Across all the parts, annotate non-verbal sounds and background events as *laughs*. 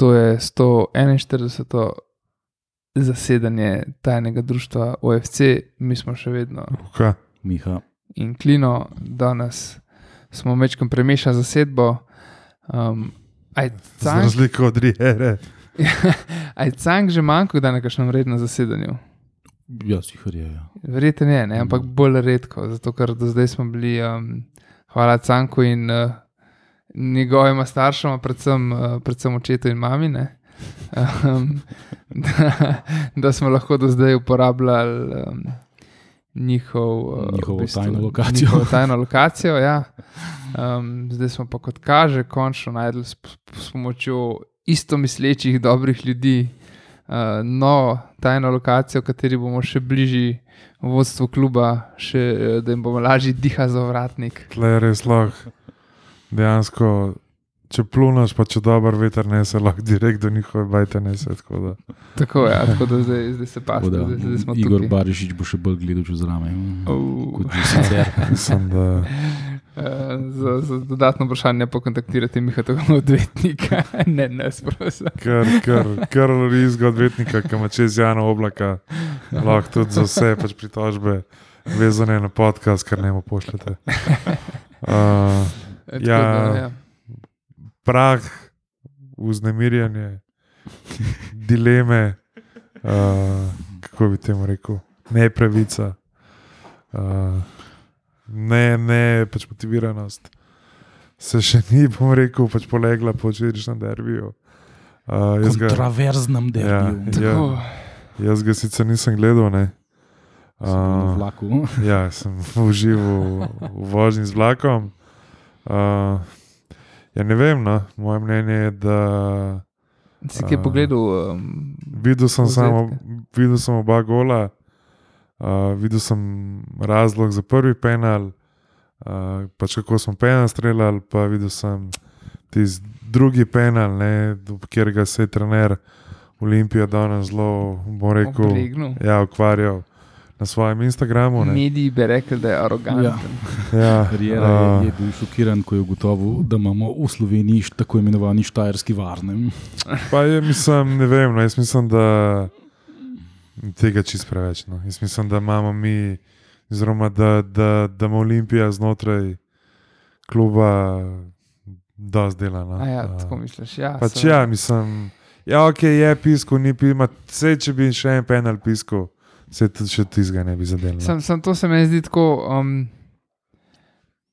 to je 141. zasedanje tajnega društva OFC, mi smo še vedno Luka. Miha. in klino, danes smo večkrat premešali zasedbo. Um, Za razliko od Riere. aj *laughs* cank že manjko, da na kakšnem rednem zasedanju. Ja, sicer je. Ja. Verjetno je, ne? ampak bolj redko, zato ker do zdaj smo bili, um, hvala Canku in uh, njegovima staršema, predvsem, uh, predvsem očetu in mami, ne, um, *laughs* da, da smo lahko do zdaj uporabljali um, njihov, uh, Njihovo tajno lokacijo. Njihovo *laughs* tajno lokacijo ja. um, zdaj smo pa, kot kaže, končno najdli s, s pomočjo istomislečih dobrih ljudi. Uh, no, tajno lokacijo, v kateri bomo še bližji vodstvu kluba, še, eh, da jim bomo lažje dihali za vratnik. Tle je res lahko. Dejansko, če plunaš, pa če dober veter ne se lahko direkt do njihove bajte ne se. Tako da. Tako je, ja, tako da *laughs* zdaj, zdaj se pa Tako da, zdaj, zdaj smo Igor tukaj. Barišič bo še bolj gledal čez rame. Au. Kot že sicer. *laughs* Mislim, da Uh, *laughs* za, za dodatno vprašanje pa kontaktirate Miha, tako odvetnika. ne, ne, sprosim. kar, kar, kar rizga odvetnika, ki ima čez Jana oblaka, lahko tudi za vse pač pritožbe vezane na podcast, kar ne mu pošljete. Uh, Tako Ja. da, ja. prah, vznemirjanje, *laughs* dileme, uh, kako bi temu rekel, ne pravica, uh, ne, ne pač motiviranost. Se še ni, bom rekel, pač polegla po včerajšnjem derbiju. Uh, ga, Kontraverznem ja, derbiju. ja, Tako, jaz ga sicer nisem gledal, ne. Sem bil na Uh, vlaku. ja, sem užival v vožnji z vlakom. Uh, ja, ne vem, no. moje mnenje je, da si kaj A. pogledal? Um, videl sem, samo, videl sem oba gola, uh, videl sem razlog za prvi penal, uh, pač kako smo penal streljali, pa videl sem tisti drugi penal, ne, do katerega se je trener Olimpija danes zelo, bom rekel, Obregnil. ja, ukvarjal na svojem Instagramu. Ne. Mediji bi rekli, da je aroganten. Ja. Ja, *laughs* Riera uh, je, je bil šokiran, ko je ugotovil, da imamo v Sloveniji tako imenovani štajerski varnem. Pa je, mislim, ne vem, no, jaz mislim, da tega čist preveč. No. Jaz mislim, da imamo mi, oziroma da, da, da ima Olimpija znotraj kluba dosti dela. No. A ja, tako misliš. Ja, pač so- ja, mislim, ja, ok, je pisko, ni pisko, vse če bi še en penal pisko, se tudi še tizga ne bi zadel. No. Sam, sam to se mi zdi tako. Um,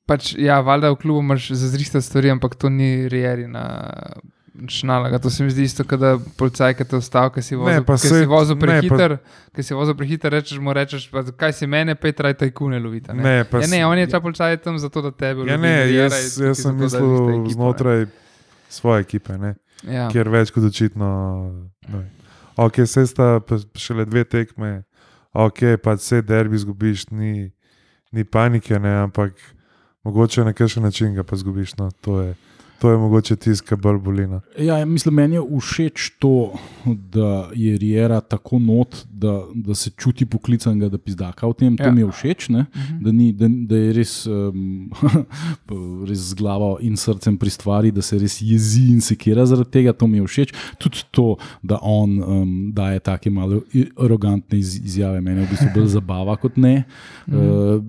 pač, ja, valjda v klubu imaš za zriste stvari, ampak to ni rejerina. Nalaga. To se mi zdi isto, kot da policaj, ki te ustavi, ki si Ne, vozil, ki saj- si vozil ne, prehiter, ki si vozil prehiter, rečeš mu, rečeš, pa, kaj si mene, Petra, tajkune lovita. Ne? Ne, Ja, ne, on je ta policaj tam zato, da tebe Ja, lovi, ne, Riera jaz, tukaj jaz sem mislil ekipa, znotraj svoje ekipe. Ne. Ja. kjer več kot očitno. Ne. Ok, se sta šele dve tekme, ok, pa vse derbi zgubiš, ni, ni panike, ne, ampak mogoče na kakšen način ga pa zgubiš. No, to, je, to je mogoče tiska bolj bolina. Ja, mislim, meni je všeč to, da je Riera tako not, da, da se čuti poklican, da pizdaka v tem. To Ja. mi je všeč. Ne? Mhm. Da, ni, da, da je res, um, *laughs* res z glavo in srcem pri stvari, da se res jezi in sekira zaradi tega, to mi je všeč. Tudi to, da on um, daje take malo arogantne iz, izjave, meni je v bistvu bolj zabava kot ne. Uh,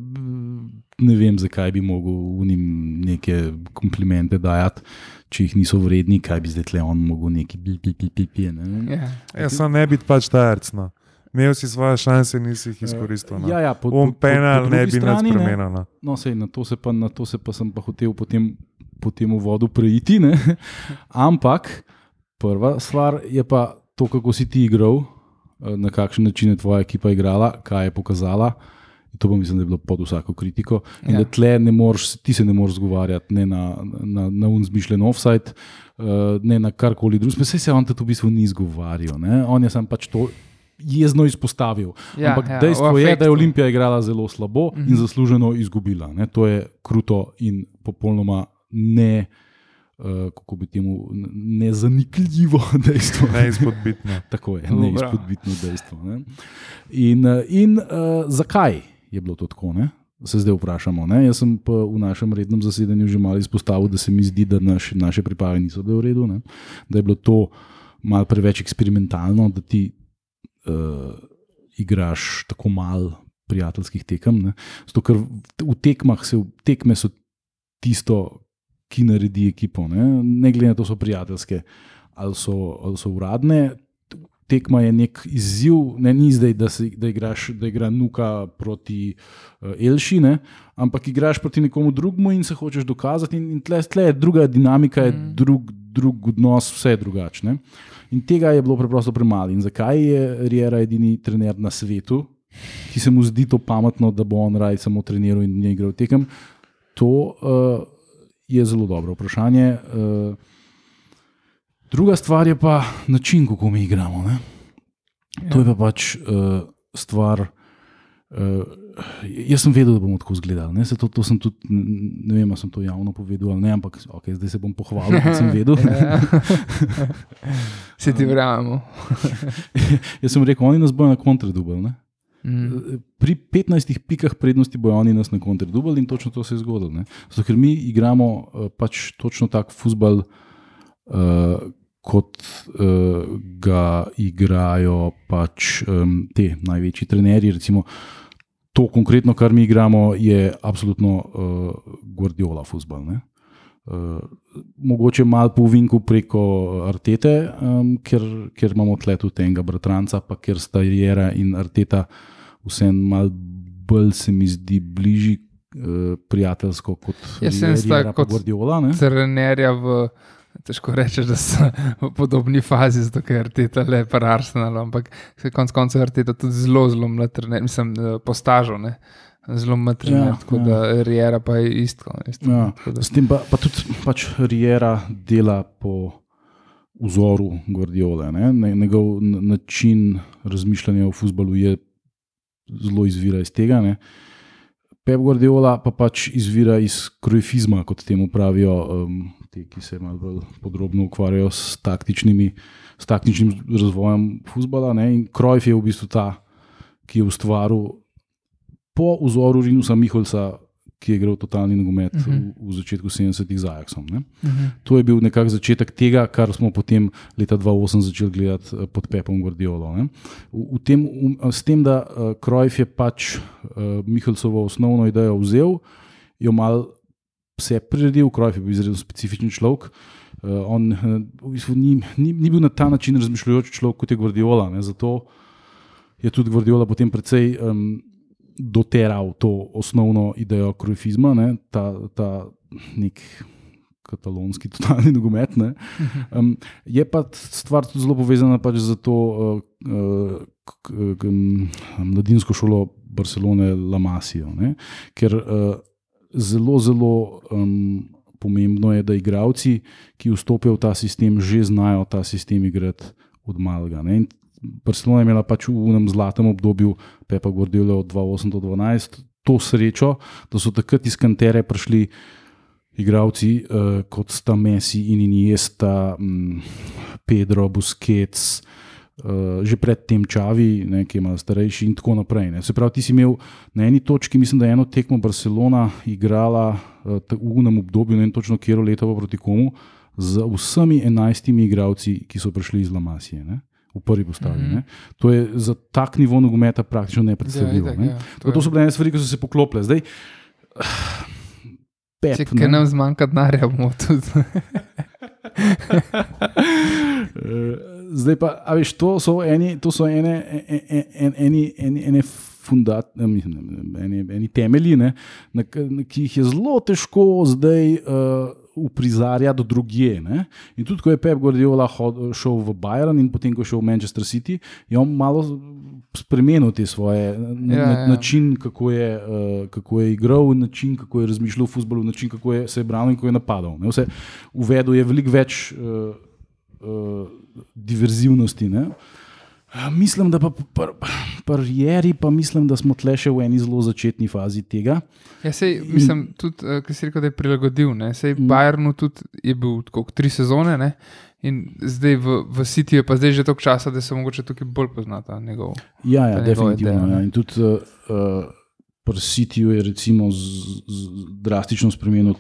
ne vem, zakaj bi mogel v njim neke komplimente dajati. Če jih niso vredni, kaj bi zdaj tle on mogel neki pipi, pipi, pipi. Ne? Ja. Ja, sam ne biti pač tajerc. No. Imel si svoje šanse, nisi jih izkoristil. No. Ja, ja, po, Um po- po- penal po ne bi nič spremenil. No. No, sej, na, to se pa, na to se pa sem pa hotel potem, potem v vodu preiti. Ne? *laughs* Ampak prva stvar je pa to, kako si ti igral, eh, na kakšen način je tvoja ekipa igrala, kaj je pokazala. To pa mislim, da je bilo pod vsako kritiko. In Ja. da tle ne moreš, ti se ne moreš zgovarjati ne na, na, na unzmišljen offside, uh, ne na karkoli drugega. Vse se on tudi v bistvu ni izgovarjal. Ne? On je sam pač to jezno izpostavil. Ja, Ampak ja, dejstvo je, da je. Olimpija igrala zelo slabo in zasluženo izgubila. Ne? To je kruto in popolnoma ne. Uh, kako bi temu nezanikljivo *laughs* dejstvo. Neizpodbitno. Tako je, neizpodbitno dejstvo. Ne? In, eh, in uh, zakaj je bilo to tako? Ne? se zdaj vprašamo. Ne? Jaz sem pa v našem rednem zasedanju že malo izpostavil, da se mi zdi, da naš, naše priprave niso bile v redu, ne? da je bilo to malo preveč eksperimentalno, da ti uh, igraš tako malo prijateljskih tekem. Ne? Zato, ker v tekmah se tekme so tisto, ki naredi ekipo, ne, ne glede na to, so prijateljske ali so, ali so uradne. Tekma je nek izziv, ne ni zdaj, da, si, da, igraš, da igra Nuka proti uh, Elšine, ampak igraš proti nekomu drugemu in se hočeš dokazati. In, in tle, tle je druga dinamika, je mm. drug, drug odnos, vse je drugačne. In tega je bilo preprosto premalo. In zakaj je Riera edini trener na svetu, ki se mu zdi to pametno, da bo on raj samo treniral in ne igral tekem? To uh, je zelo dobro vprašanje. Uh, druga stvar je pa način, kako mi igramo. Ne? To je pa pač uh, stvar. Uh, jaz sem vedel, da bomo tako izgledali. To, to sem tudi, ne vem, ali sem to javno povedal ali ne, ampak okay, zdaj se bom pohvalil, da sem vedel. *laughs* Se ti verjamemo. *laughs* jaz sem rekel, oni nas bojo na kontradubel. Mm. Pri 15 pikah prednosti bojo oni nas na kontradubel in točno to se je zgodilo. Zato, ker mi igramo uh, pač točno tak futbal. Uh, kot uh, ga igrajo pač, um, te največji trenerji. Recimo, to konkretno, kar mi igramo, je absolutno uh, Guardiola futbol. Uh, mogoče malo po vinku preko Artete, um, ker, ker imamo tle tudi enega bratranca, pa ker sta Jera in Arteta vseeno malo bolj se mi zdi bližji. Prijateljsko kot jaz, sem stvar kot Guardiola. Trenerja v Težko reči, da so v podobni fazi, zato ker ti ta le par arsenal, ampak konec koncev je to tudi zelo, zelo mlad, mislim, eh, postažo. Ne? Zelo mrtev, ja, tako ja. da Rijera pa je isto. isto ja. da... S tem pa, pa tudi pač Rijera dela po vzoru Gordiole. Njegov način razmišljanja o futbalu je zelo izvira iz tega. Ne? Pep Guardiola pa pač izvira iz krojfizma, kot temu pravijo um, ti, ki se malo bolj podrobno ukvarjajo s, s taktičnim razvojem futbola. Krojf je v bistvu ta, ki je ustvaril po vzoru Rinusa Miholca, ki je igral totalni nogomet uh -huh. v, v začetku 70-ih z Ajaxom. Uh -huh. To je bil nekako začetek tega, kar smo potem leta 2008 začeli gledati eh, pod Pepom Gordiolo. V, v tem, v, s tem, da uh, Krojf je pač uh, Miholcovo osnovno idejo vzel, jo mal vse priredil, Krojf je bil izredno specifičen človek. Uh, on uh, v bistvu ni, ni, ni bil na ta način razmišljajoč človek kot je Gordiola. Ne? Zato je tudi Gordiola potem precej. Um, doteral to osnovno idejo krojfizma, ne, ta, ta nek katalonski *laughs* totalni nogomet. Um, je pa stvar tudi zelo povezana pač z to uh, uh, mladinsko šolo Barcelone, La Masijo. Ne, ker uh, zelo, zelo. Um, Pomembno je, da igravci, ki vstopijo v ta sistem, že znajo ta sistem igrati od malega. Barcelona je imela pač v enem zlatem obdobju, Pepa Gordila od 2008 do 2012, to srečo, da so takrat iz kantere prišli igravci uh, kot sta Messi in Iniesta, um, Pedro, Busquets. Uh, že pred tem čavi, ne, ki je malo starejši, in tako naprej. Ne. Se pravi, ti si imel na eni točki, mislim, da je eno tekmo Barcelona igrala uh, v unem obdobju, ne vem točno, kje je leto proti komu, z vsemi enajstimi igravci, ki so prišli iz Lamasije. Ne v prvi postavi. Mm -hmm. To je za tak nivo nogometa praktično nepredstavljivo. Ja, ne? to, to so bile ene stvari, ki so se poklopile. Zdaj, *sighs* pep, Če ne? nam zmanjka denarja, bomo tudi. *laughs* *laughs* Zdaj pa, a veš, to so eni, to so ene, ene, ene, ene, ene, ene fundat, eni, eni temelji, ne, na, na, ki jih je zelo težko zdaj. Uh, uprizarjati drugje. Ne? In tudi, ko je Pep Guardiola šel v Bayern in potem, ko je šel v Manchester City, je on malo spremenil te svoje ja, ja. način, kako je, uh, kako je igral, način, kako je razmišljal o futbolu, način, kako je se je branil in kako je napadal. Ne? Vse uvedel je veliko več uh, uh, diverzivnosti. Ne? Mislim, da pa prijeri, pa mislim, da smo tle še v eni zelo začetni fazi tega. Ja, sej, mislim, tudi, uh, ki si rekel, da je prilagodil. Sej mm. Bayernu je bil tako tri sezone ne? in zdaj v, v City je pa zdaj že toliko časa, da se mogoče tukaj bolj poznata njegov. Ja, ja definitivno. Ja. In tudi uh, pri Cityju je recimo z, z, drastično spremenil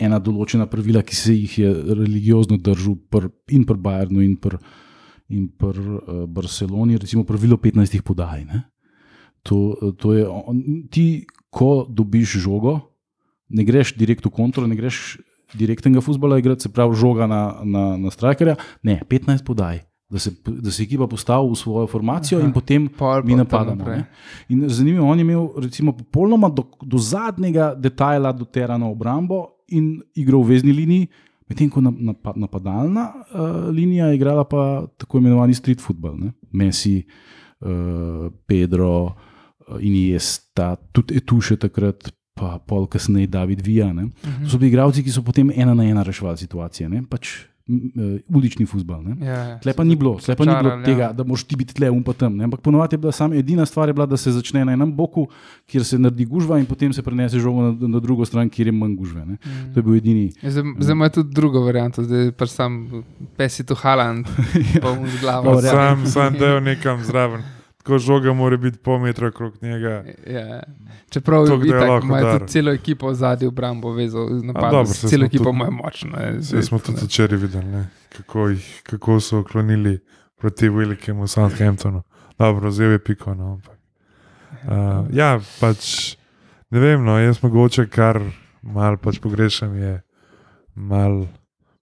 ena določena pravila, ki se jih je religiozno držal pr, in pri Bayernu in pri in pri uh, Barceloni, recimo pravilo 15 podaj. Ne? To, to je, on, ti, ko dobiš žogo, ne greš direkt v kontrolo, ne greš direktnega futbola igrati, se pravi žoga na, na, na strikerja, ne, 15 podaj da se, da se ekipa postavi v svojo formacijo Aha, in potem mi napadamo. Zanimivo, on je imel recimo, popolnoma do, do zadnjega detajla doterano obrambo in igro v vezni liniji, medtem ko napadalna uh, linija je igrala pa tako imenovani street football. Ne? Messi, uh, Pedro uh, in Jesta, tudi Etuše takrat. Pa pol kasneje David Vija. Uh -huh. To so bili igralci, ki so potem ena na ena reševali situacije. Pač uh, ulični futbol. Ja, ja, tle pa ni bilo, tle pa ni bilo tega, ja. da moš ti biti tle um pa tam. Ne? Ampak ponovadi je bila samo edina stvar, bila, da se začne na enem boku, kjer se naredi gužva in potem se prenese žogo na, na drugo stran, kjer je manj gužve. Mm. To je bil edini. Ja, zdaj ima tudi drugo varianto, zdaj pa sam pesi tu haland, pa *laughs* mu z glavo. Sam, sam del nekam zraven ko žoga mora biti pol metra okrog njega. Ja. Čeprav je bilo tako, celo ekipo v zadnji obrambo vezal, celo ekipo ima močno. Zdaj smo tudi včeraj videli, kako, jih, kako so oklonili proti velikemu Southamptonu. Dobro, zdaj je piko. No, uh, ja, pač ne vem, no, jaz mogoče kar mal pač pogrešam je mal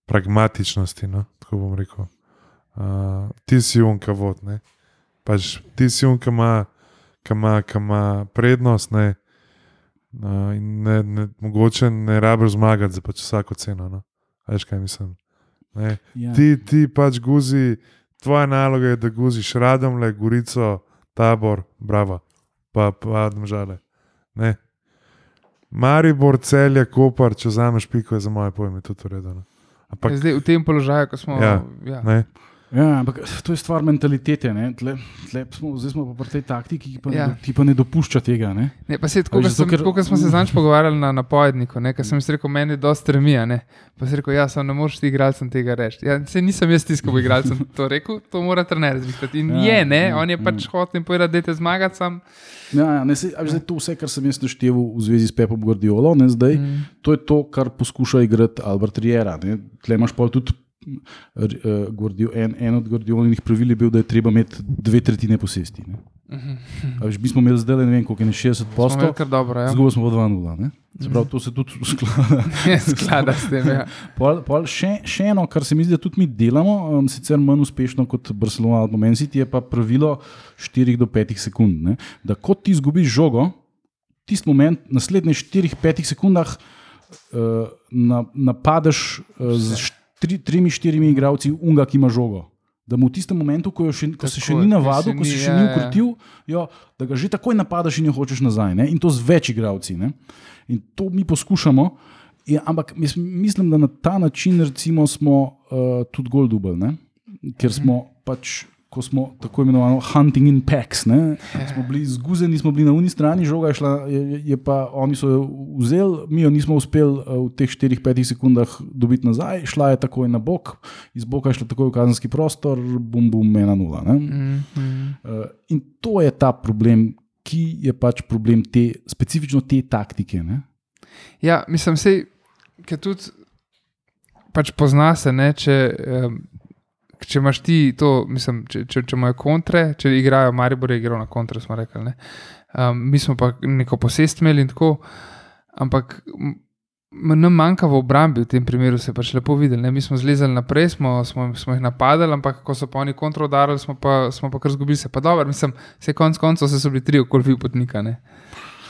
pragmatičnosti, no, tako bom rekel. Uh, ti si unka vod, ne pač ti si un, ki ima, ki ima, ki ima prednost. Ne, uh, ne, ne, mogoče ne rabiš zmagati za pač vsako ceno. No. Veš, kaj mislim. Ja. Ti, ti pač guzi, tvoja naloga je, da guziš radom, le gorico, tabor, bravo, pa pa domžale. Maribor, celje, kopar, če zameš piko, je za moje pojme tudi uredno. Ampak, Zdaj, v tem položaju, ko smo. Ja, ja. Ja, ampak to je stvar mentalitete. Tle, tle smo, zdaj smo pa pri tej taktiki, ki pa, ja. ne, ki pa ne dopušča tega. Ne? Ne, se, tako, zato, sem, ker... smo se *laughs* zanj pogovarjali na napovedniku, ker sem rekel, meni je dosta remija. Pa si rekel, ja, sem, ne moreš ti igralcem tega reči. Ja, se nisem jaz tiskal igralcem *laughs* to rekel, to mora trener zvihtati. In ja, je, ne, ja, on je pač ja. hotel in povedal, da te zmagati sam. Ja, ja, ne, se, zdaj, to vse, kar sem jaz naštel v zvezi s Pepom Gordiolo, ne, zdaj, mm. to je to, kar poskuša igrati Albert Riera. Tle imaš pa tudi uh, en, en od Gordijonih pravil je bil, da je treba imeti dve tretjine posesti. Viš, mi smo imeli zdaj, ne vem, koliko je 60 postov. Ja. Zgubili smo 2-0. Prav, to se tudi sklada. *laughs* sklada s tem. Ja. Pol, pol še, še eno, kar se mi zdi, da tudi mi delamo, um, sicer manj uspešno kot Barcelona ali Meni City, je pa pravilo 4 do 5 sekund. Ne? Da ko ti izgubiš žogo, tisti moment, naslednjih 4-5 sekundah, uh, na, napadeš uh, z 4 tri, tremi, štirimi igravci, unga, ki ima žogo. Da mu v tistem momentu, ko, še, ko se še ni navadil, ko se še ni ukrotil, jo, da ga že takoj napadaš in jo hočeš nazaj. Ne? In to z več igravci. Ne? In to mi poskušamo. Ja, ampak mislim, da na ta način recimo, smo uh, tudi gol dubali, ker smo pač ko smo tako imenovani hunting in packs. Ne? Smo bili zguzeni, smo bili na uni strani, žoga je šla, je, je pa oni so jo vzeli, mi jo nismo uspeli eh, v teh 4-5 sekundah dobiti nazaj, šla je takoj na bok, iz boka je šla takoj v kazenski prostor, bum, bum, ena nula. Mm -hmm. in to je ta problem, ki je pač problem te, specifično te taktike. Ne? Ja, mislim, da tudi pač pozna se, ne, če. Um, če imaš ti to, mislim, če, če, če imajo kontre, če igrajo, Maribor je igral na kontre, smo rekli. Um, mi smo pa neko posest imeli in tako. Ampak nam manjka v obrambi, v tem primeru se je pač lepo videli. Ne? Mi smo zlezali naprej, smo, smo, smo jih napadali, ampak ko so pa oni kontrodarili, smo pa, smo pa kar zgubili. Se pa dobro, mislim, se konc koncev so bili tri okolvi potnika. Ne?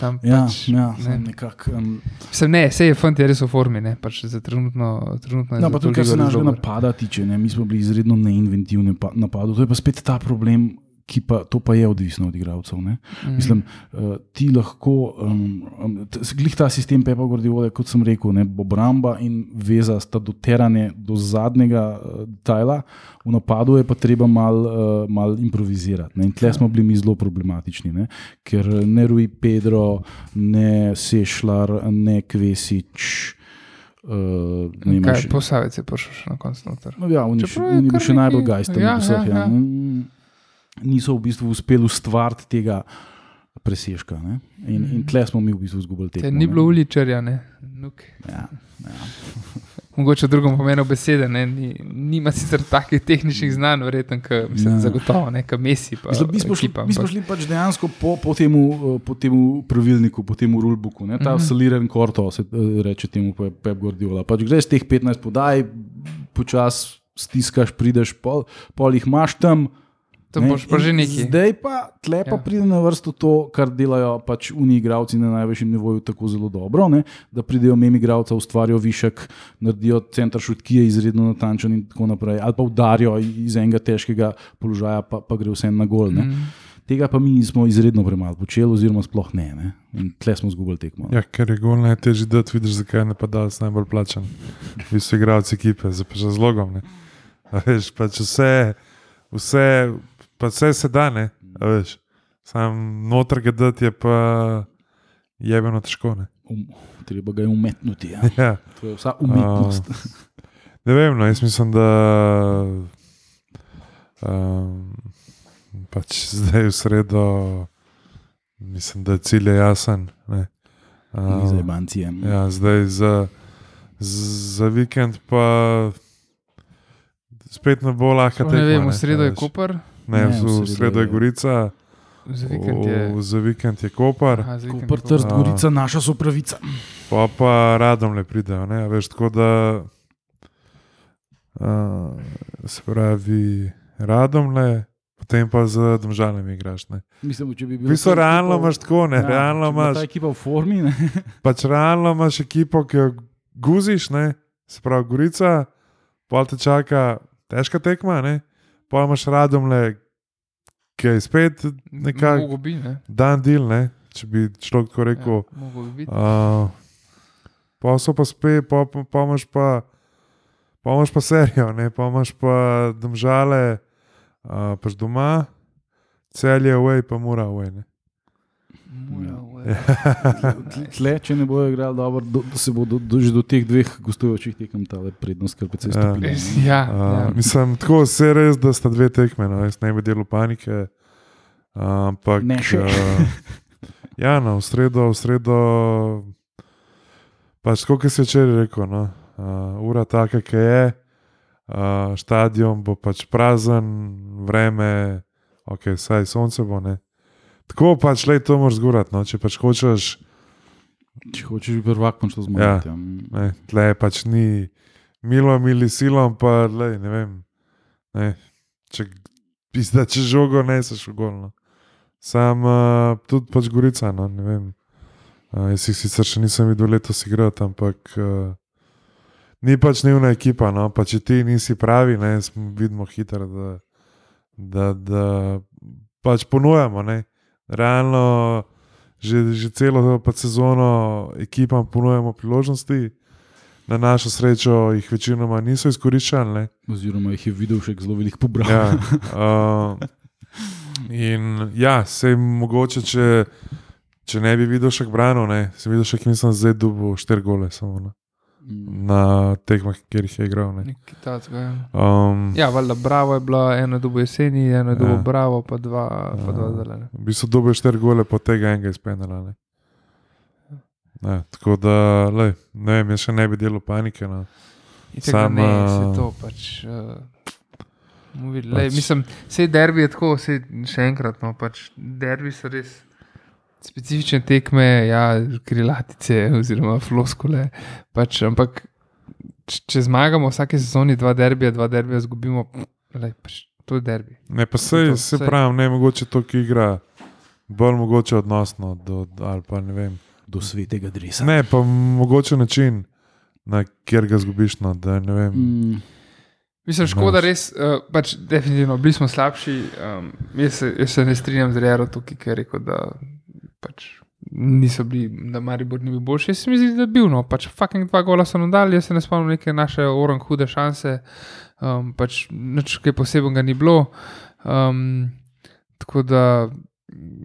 Tam ja, pač, ja, ne. nekak, um, se, ne, se je fant, je res v formi, ne, pač za trenutno. trenutno no, pa tudi, kar se našega napada tiče, ne, mi smo bili izredno neinventivni napadu. To je pa spet ta problem, ki pa to pa je odvisno od igralcev. Mm. Mislim, uh, ti lahko, um, glih ta sistem Pepa Gordiole, kot sem rekel, ne, obramba in veza sta doterane do zadnjega uh, tajla, v napadu je pa treba malo uh, mal improvizirati. Ne. In tle smo bili mi zelo problematični, ne, ker ne Rui Pedro, ne Sešljar, ne Kvesič. Uh, Kaj, posavec je prišel na koncu. No, ja, on je še najbolj gajsten. Ja, ja, ja. Niso v bistvu uspeli ustvariti tega presežka. Ne? In, in tle smo mi v bistvu izgubili Te tekmo. ni ne. bilo uličarja, ne. Nuk. Ja, ja. *laughs* Mogoče v drugem pomenu besede, ne. Ni, nima sicer takih tehničnih znanj, verjetno, kot mislim, Ja. zagotovo, ne, kot Messi. Pa, Mislim, mi, smo šli, ekipa, mi smo šli pač dejansko po, po, temu, eh, po temu pravilniku, po temu rulebooku. Ne? Ta Mhm. mm -hmm. soliren korto se eh, reče temu Pep Pep Guardiola. Pač greš teh 15 podaj, počasi stiskaš, prideš, pol, pol jih imaš tam. To ne, boš pa že neki. Zdaj pa, tle pa ja. Pride na vrsto to, kar delajo pač uni igravci na najvišjem nivoju tako zelo dobro, ne? da pridejo memi igravca, ustvarijo višek, naredijo center šut, ki je izredno natančen in tako naprej, ali pa udarijo iz enega težkega položaja, pa, pa gre vse na gol. Ne? Mm. Tega pa mi nismo izredno premalo počeli, oziroma sploh ne. ne? In tle smo zgubili tekmo. Ja, ker je gol najtežji dati, vidiš, zakaj je napadalec najbolj plačen. Vi so igralci ekipe, z pač razlogom. Ne. A Veš, pač vse, vse, pa vse se da, ne. a Veš, sam noter ga dati je pa jebeno težko. Ne. Um, treba ga je umetnuti. Ja. *laughs* Ja. To je vsa umetnost. Ne vem, no, jaz mislim, da um, pač zdaj v sredo, mislim, da je cilj je jasen. Ne. Ni za Um, jebancije. Ja, zdaj za, za vikend pa spet ne bo lahko Sploh Ne vem, v sredo je. Koper, Ne, Ne, v, sredo je Gorica, za vikend je. v, za vikend je Kopar, Aha, vikend Koper. trst, gorica, naša so pravica. pa pa radom le pridejo. Ne, a veš, tako da uh, se pravi radom le. Potem pa z domžalami igraš. Ne. Mislim, če bi bil. bistvu realno imaš tako, ne, ja, realno imaš. Ta ekipa v formi. Ne? *laughs* pač realno imaš ekipo, ki jo guziš, ne? se pravi, Gorica, pol te čaka težka tekma, ne? Pol imaš radom le, ki je spet nekako ne. dan del, ne? če bi človek tako rekel. Ja, bi. Uh, pa so pa spet, pa, pa, pa imaš pa. Pa imaš pa serijo, ne? pa imaš pa domžale, uh, pač doma, celje, away, pa mora away. Ne? Ja. *laughs* Tle, če ne bojo igrali dobro, do, se bo do, do, že do teh dveh gostujočih tekem ta prednost, kar precej Ja. stopila. Res, ne. Ja, Uh, ja. mislim, tako se res, da sta dve tekme, no, jaz ne bi delal panike. Uh, ampak, Ne še. Uh, *laughs* ja, no, v sredo, v sredo, pač kot si včeraj rekel, no, uh, ura taka, ki je, uh, stadion bo pač prazen, vreme, ok, saj sonce bo ne. Tako pač le to moraš zgurati, no, če pač hočeš. Če hočeš prvak, moraš to zmagati. Ja. Ne, tle pač ni milo, mili silom, pa lej, ne vem. Ne, če, pizda, *laughs* če žogo ne seš v golno. Sam uh, tudi pač Gorica, no, ne vem. Uh, jaz jih sicer še nisem videl letos igrati, ampak uh, ni pač nevna ekipa. No, pa če ti nisi pravi, ne, smo vidimo hitro, da, da, da pač ponujamo. Ne. Realno že, že celo sezono ekipam ponujamo priložnosti. Na našo srečo jih večinoma niso izkoriščali. ne. Oziroma jih je videl še zelo velik pobral. Ja, *laughs* uh, in ja, se mogoče, če, če ne bi videl še branil, ne, sem videl še, nisem zdaj dubo štiri gole samo Mm. Na tekmah, kjer jih je igral. Ne. Takega. ja. Um, Ja, valjda, bravo je bilo, eno dobo jeseni, eno dobo Ja. bravo, pa dva, pa dva Ja. zdaj. ne. v bistvu dobil štiri gole, po tega enega izpenala. Ne. Ne, tako da, lej, ne vem, jaz še ne bi delal panike. No. Sam, ne, se uh, to pač. Uh, Videli, Pač- pač. Mislim, vse derbi je tako, vse še enkrat. No, pač, derbi so res specifične tekme, ja, krilatice oziroma floskole. Pač, ampak, č- če zmagamo vsake sezoni dva derbija, dva derbija izgubimo, pač, to je derbi. Ne, pa se, To, se saj. pravi, ne mogoče to, ki igra, bolj mogoče odnosno do, ali pa ne vem. Do svetega dresa. Ne, pa mogoče način, na kjer ga zgubiš. No, da, ne vem. Mm. Mislim, škoda Znaš. res, uh, pač definitivno bili smo slabši. Um, jaz, se, jaz se ne strinjam z Rero tukaj, ker je rekel, da pač niso bili, da Maribor ni bil boljši. Jaz se mi zdi, da je bil, no, pač fucking dva gola so nam dali, jaz se ne spomnim neke naše orang hude šanse, um, pač nič kaj posebnega ni bilo. Um, tako da,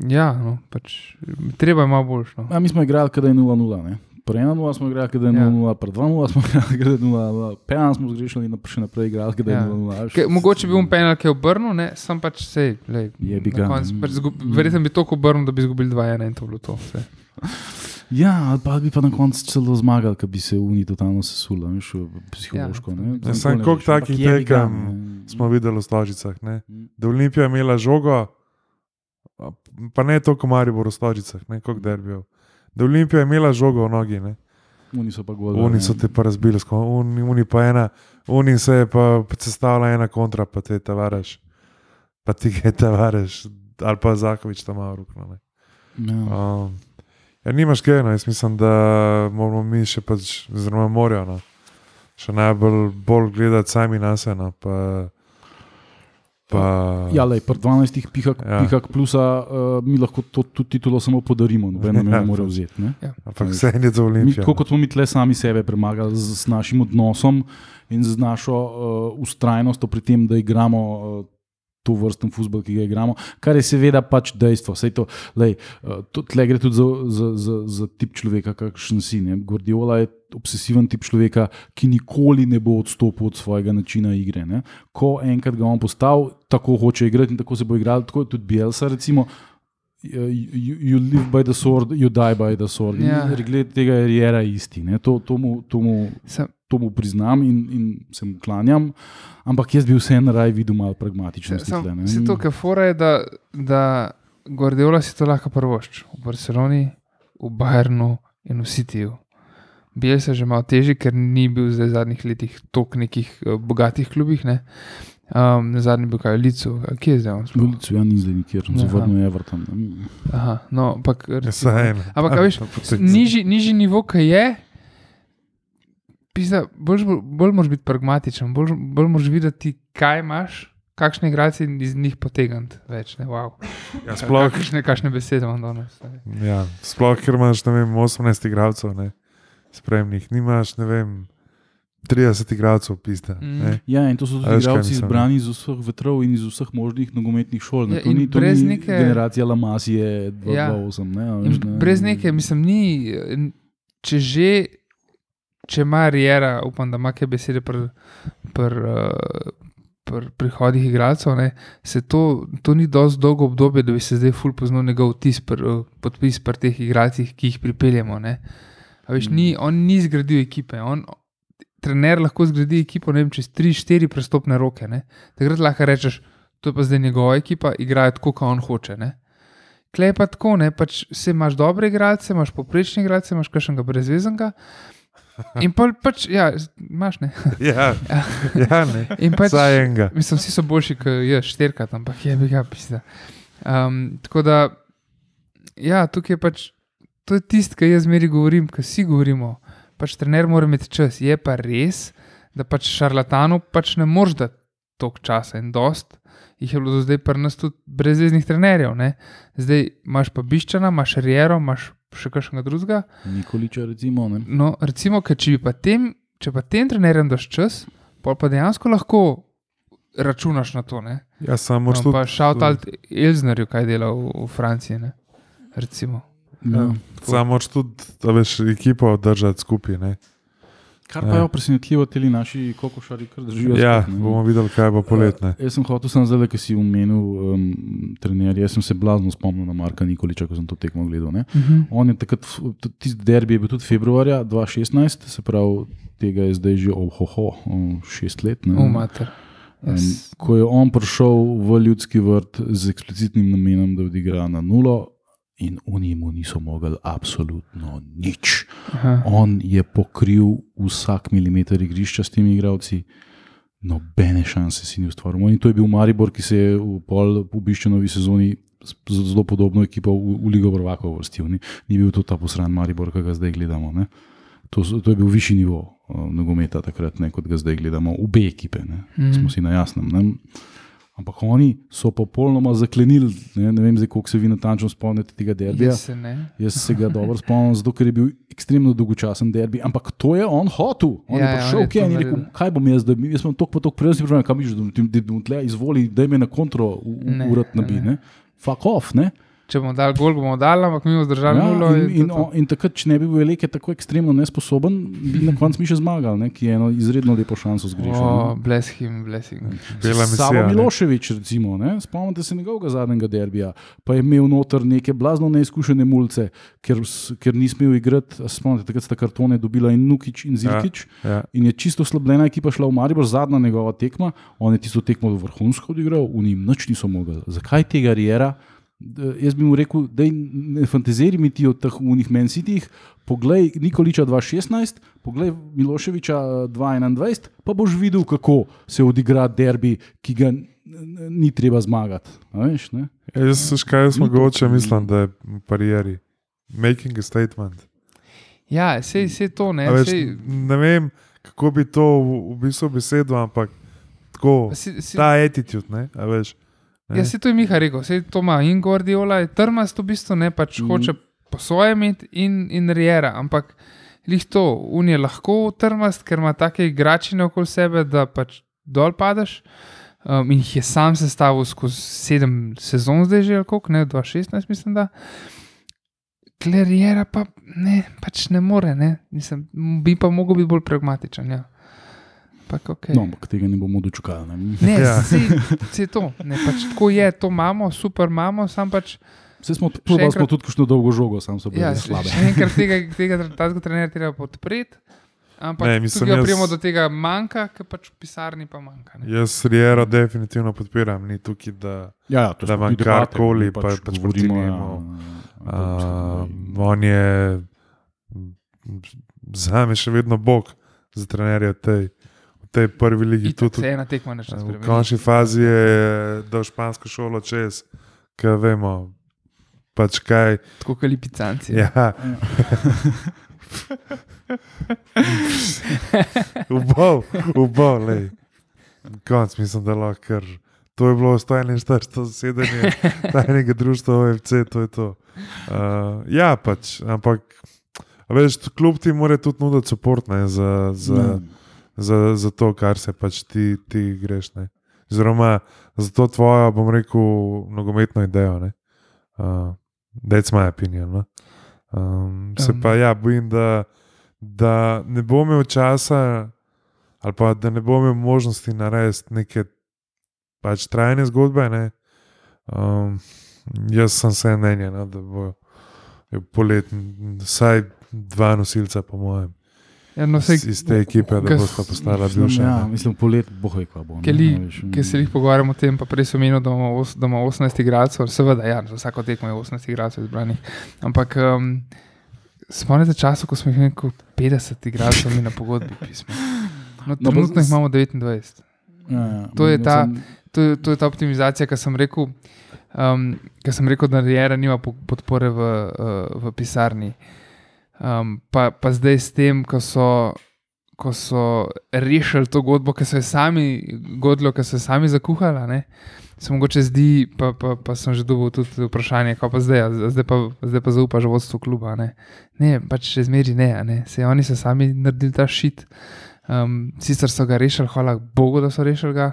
ja, no, pač treba je malo boljš. No. A mi smo igrali, kadaj je 0-0. Pri 1-0 smo igrali, da je Ja. 0-0, pri 2-0 smo igrali, da je 0-0, penal smo zgrešili in še naprej igrali, da je Ja. 0-0. Ke, mogoče bi bil penal, ki je obrnil, ne, sem pač sej. Lej, Jebi na ga. koncu pač. Verjetno bi toliko obrnil, da bi izgubili 2-1 in to bilo to. Vse. *laughs* Ja, ali pa bi pa na koncu celo zmagali, ker bi se Uni totalno sesula, veš, psihološko. Ja, ne. Ja, ne koliko takih tekem. Smo videli v Stožicah. Ne? Mm. Da je Olimpija imela žogo, pa ne toliko Maribor v Stožicah, ne koliko derbijo. Da je Olimpija imela žogo v nogi, ne. Oni so pa gol. Oni so te pa razbili, oni, oni pa ena, oni se je pa sestavila ena kontra, pa te tavaraš, pa ti je tavaraš, ali pa Zakovič tam malo rukno. Ja. Um, ja, nimaš kaj, no, jaz mislim, da moramo mi še pač, oziroma morajo, no, še najbolj bolj gledati sami na sebe, no, pa, pa Ja, lej, pri 12 pihak, Ja. ja. pihak plusa uh, mi lahko to, to titulo samo podarimo, noben Ja, ne more vzeti. Ne? ampak vse je za Mi, Olimpijo. tako kot smo mi tle sami sebe premagali z, z našim odnosom in z našo uh, ustrajnostjo pri tem, da igramo uh, to vrsten futbol, ki ga igramo, kar je seveda pač dejstvo. Sej to, lej, to, tle gre tudi za, za, za, za tip človeka, kakšen si. Ne? Guardiola je obsesiven tip človeka, ki nikoli ne bo odstopil od svojega načina igre. Ne? Ko enkrat ga on postal, tako hoče igrati in tako se bo igral, tako je tudi Bielsa. Recimo, You, you live by the sword, you die by the sword. Ja. Glede tega je Riera isti. ne. To, to, mu, to, mu, Sem, to mu priznam in, in se mu klanjam, ampak jaz bi vseeno raj videl malo pragmatičnosti. tle, ne. vse to, kar fora je, da, da Guardiola si to lahko prvošči v Barceloni, v Bayernu in v Cityju. Bil se že malo težji, ker ni bil zdaj v zadnjih letih toliko nekih uh, bogatih klubih. Ne? Um, na zadnji bil kaj v Licu, kje je zdaj on? sploh? Ulicu, ja, ni zdaj nikjer, Aha. zavrnil je Everton. ne. Aha, no, ampak, Ja, recimo, ampak a veš, Potek- nižji, nižji nivo, ki je, pisa, bolj, bolj, moraš biti pragmatičen, bolj, bolj moraš videti, kaj imaš, kakšne igrače iz njih potegniti več. Ne, wow. Ja, sploh, kakšne, kakšne besede imam danes. ne. ja, sploh, ker imaš ne vem, 18 igralcev, ne, spremnih, nimaš ne vem, 30 igralcev, pista. Mm. ne. Ja, in to so tudi igralci ne? izbrani iz vseh vetrov in iz vseh možnih nogometnih šol. ne. Ja, to ni, to ni neke- generacija Lamasije Ja. 228. Ne, a In veš, ne. brez neke, mislim, ni, če že, če ima Riera, upam, da ima kaj besede pri pr, uh, pr prihodih igralcev, ne, se to, to ni dovolj dolgo obdobje, da bi se zdaj ful poznal njegov tis, pr, uh, podpis pri teh igralcih, ki jih pripeljemo. Ne. A Veš, ni, on ni zgradil ekipe. On, trener lahko zgradi ekipo vem, čez 3-4 prestopne roke. Ne. Takrat lahko rečeš, to je pa zdaj njegova ekipa, igrajo tako, kot on hoče. Ne. Klej pa tako, ne, pač se imaš dobre igralce, imaš poprečne igralce, imaš kakšnega brezvezenega. In pa, pač, ja, imaš ne. *laughs* Ja, ja ne. *laughs* In pač, Vsaj enega. mislim, vsi so boljši, kot je šterkat, ampak je bi ga pisal. Um, tako da, ja, tukaj je pač, to je tisto, kar jaz zmeri govorim, kar vsi govorimo. Pač trener mora imeti čas. Je pa res, da pač šarlatanu pač ne moreš dati toliko časa in dost. Jih je bilo do zdaj pri nas tudi brezveznih trenerjev. Ne? Zdaj imaš pa biščana, imaš riero, imaš še kakšnega drugega. Nikoliča, recimo. Ne. No, recimo, ker če pa tem, če pa tem trenerjem daš čas, pa dejansko lahko računaš na to. Ne? Ja, samo No, šlo. pa šaut alt Elznerju, kaj dela v, v Franciji. Ne? Recimo. Ja. Samo tudi, da veš, ekipo držati skupaj. Ne? Kar pa Ja. je presenetljivo, ti naši kokošari kar držijo. Ja, skupaj, ne. bomo videli, kaj bo poletne. Jaz sem hotel samo zdaj, ki si omenil um, trenerje. Jaz sem se blazno spomnil na Marka Nikoliča, ko sem to tekmo gledal. Ne. Uh -huh. On je takrat, tisti derbi je bil tudi februarja 2016, se pravi, tega je zdaj že ohoho, o, šest let. ne. Umater. Um, Yes. ko je on prišel v ljudski vrt z eksplicitnim namenom, da odigra na nulo, in oni mu niso mogli absolutno nič. Aha. On je pokril vsak milimeter igrišča s temi igravci, nobene šanse si ni ustvaril. In to je bil Maribor, ki se je v pol v Biščanovi sezoni z zelo podobno ekipo v, v Ligo Prvakov vrstil. Ni, ni bil to ta posran Maribor, ki ga zdaj gledamo. Ne. To, to je bil višji nivo uh, nogometa takrat, ne, kot ga zdaj gledamo, obe ekipe, ne. Mhm. smo si na jasnem. Ne. Ampak oni so popolnoma zaklenili, ne, ne vem, zdaj, koliko se vi natančno spomnite tega derbija. Jaz se ne. Jaz se ga dobro spomnim, zato ker je bil ekstremno dolgočasen derbi, ampak to je on hotel. On Ja, je ja, prišel, on je okay, to in je rekel, kaj bom jaz, da jaz sem toliko pa toliko prejel, kam miš, da bom tle izvoli, da me na kontro Ne, urat nabi. Ne. Fuck off, ne. Če bomo dali gol, bomo dali, ampak mi bomo zdržali Ja, nulo. in, in in, in takrat, če ne bi bil Eleke tako ekstremno nesposoben, bi na koncu mi še zmagali, ne, ki je eno izredno lepo šanso zgrešil. Bless him, bless him. Savo. Miloševič, recimo, ne? spomnite se njegovega zadnjega derbija, pa je imel noter neke blazno neizkušene mulce, ker, ker ni smel igrati. Spomnite, takrat sta kartone dobila in Nukič in Zilkič. Ja. In je čisto slabljena ekipa šla v Maribor, zadnja njegova tekma, on je tisto tekmo vrhunsko odigral, v njim nič niso mogli. Zakaj tega Riera? D- Jaz bi mu rekel, da ne fantaziri mi ti o teh unih mensitih. Poglej Nikoliča 2016, poglej Miloševiča eh, 2021, pa boš videl, kako se odigra derbi, ki ga ni treba zmagati. A Veš, ne? Ja, Jaz se škaj smo Ni to- goče, mislim, da je v parieri. Making a statement. Ja, sej, sej to ne. A Veš, Sej, ne vem, kako bi to v, v bistvu besedil, ampak tako, si, si, ta attitude, ne, a veš. Ne? Ja, se to je Miha rekel, se to ima in Guardiola, je trmast v bistvu, ne pač mm. hoče po svoje imeti in, in Riera, ampak lih to, un je lahko trmast, ker ima take igračine okoli sebe, da pač dol padeš. Um, in jih je sam sestavil skozi sedem sezon, zdaj že, koliko, ne, 2016, mislim, da. Klerjera pa ne, pač ne more, ne. Mislim, bi pa mogel biti bolj pragmatičen. Ja. Okay. No, ampak tega ne bomo dočekali. Ne? Ne, Ja. ja. se to. Ne, pač tako je, to imamo, super imamo, sam pač. Vse smo, probali smo tudi kakšno dolgo žogo, sam so bili Ja, ja, še enkrat tega, tega tega trenerja treba podpreti. Ampak Ne, mislim, jaz- prijemo do tega manjka, ker pač v pisarni pa manjka. Ne. Jaz Riero definitivno podpiram, ni tukaj, da Ja, ja, to Da debate, karkoli, pač proti govorimo, ja, ja, um, on je za me še vedno bog za trenerja v tej, tej prvi ligi. Itak Tudi, Se ena tekma neče v spremeniti. končni fazi je dal špansko šolo čez, kaj vemo. Pač kaj. Tako kot lipicanci. Ja. Ubal, ubal, lej. Konc, mislim, da lahko kar. To je bilo 141 zasedanje tajnega društva OFC, to je to. Uh, ja, pač, ampak, veš, kljub ti mora tudi nuditi podporo za, za, Ne. Za, za to, kar se pač ti, ti greš. Ne. Oziroma, za to tvojo, bom rekel, nogometno idejo. ne. Uh, That's my opinion. No? Um, se Um. pa ja, bojim, da, da ne bo imel časa, ali pa da ne bo imel možnosti narediti neke pač trajne zgodbe. Ne? Um, jaz sem se mnenja, no, da bo polet vsaj dva nosilca, po mojem, Ja, no, iz, sej, iz te ekipe, da bosta postala bivša. Ja, mislim, polet bo hoj, kva bo. Ki se jih pogovarjamo o tem, pa prej sem menil, da imamo os- da ima 18 igralcev, seveda, ja, za vsako tekmo je 18 igralcev izbranih. Ampak um, spomnite časa, ko smo jih imeli kot 50 igralcev na pogodbi pismo. No, No, trenutno jih imamo 29. Ja, ja, To je ta- To je, to je ta optimizacija, ki sem rekel, um, ki sem rekel da Riera nima po- podpore v, uh, v pisarni. Um, pa, pa zdaj s tem, ko so, ko so rešili to godbo, ki so jo sami, godlo, ki so jo sami zakuhali, ne, se mogoče zdi, pa, pa, pa sem že dobil tudi vprašanje, kako pa zdaj, a zdaj pa, zdaj pa zaupaš vodstvu kluba. Ne, ne pač še zmeri ne, ne. Se oni so sami naredili ta šit. Um, sicer so ga rešili, hvala Bogu, da so rešili ga,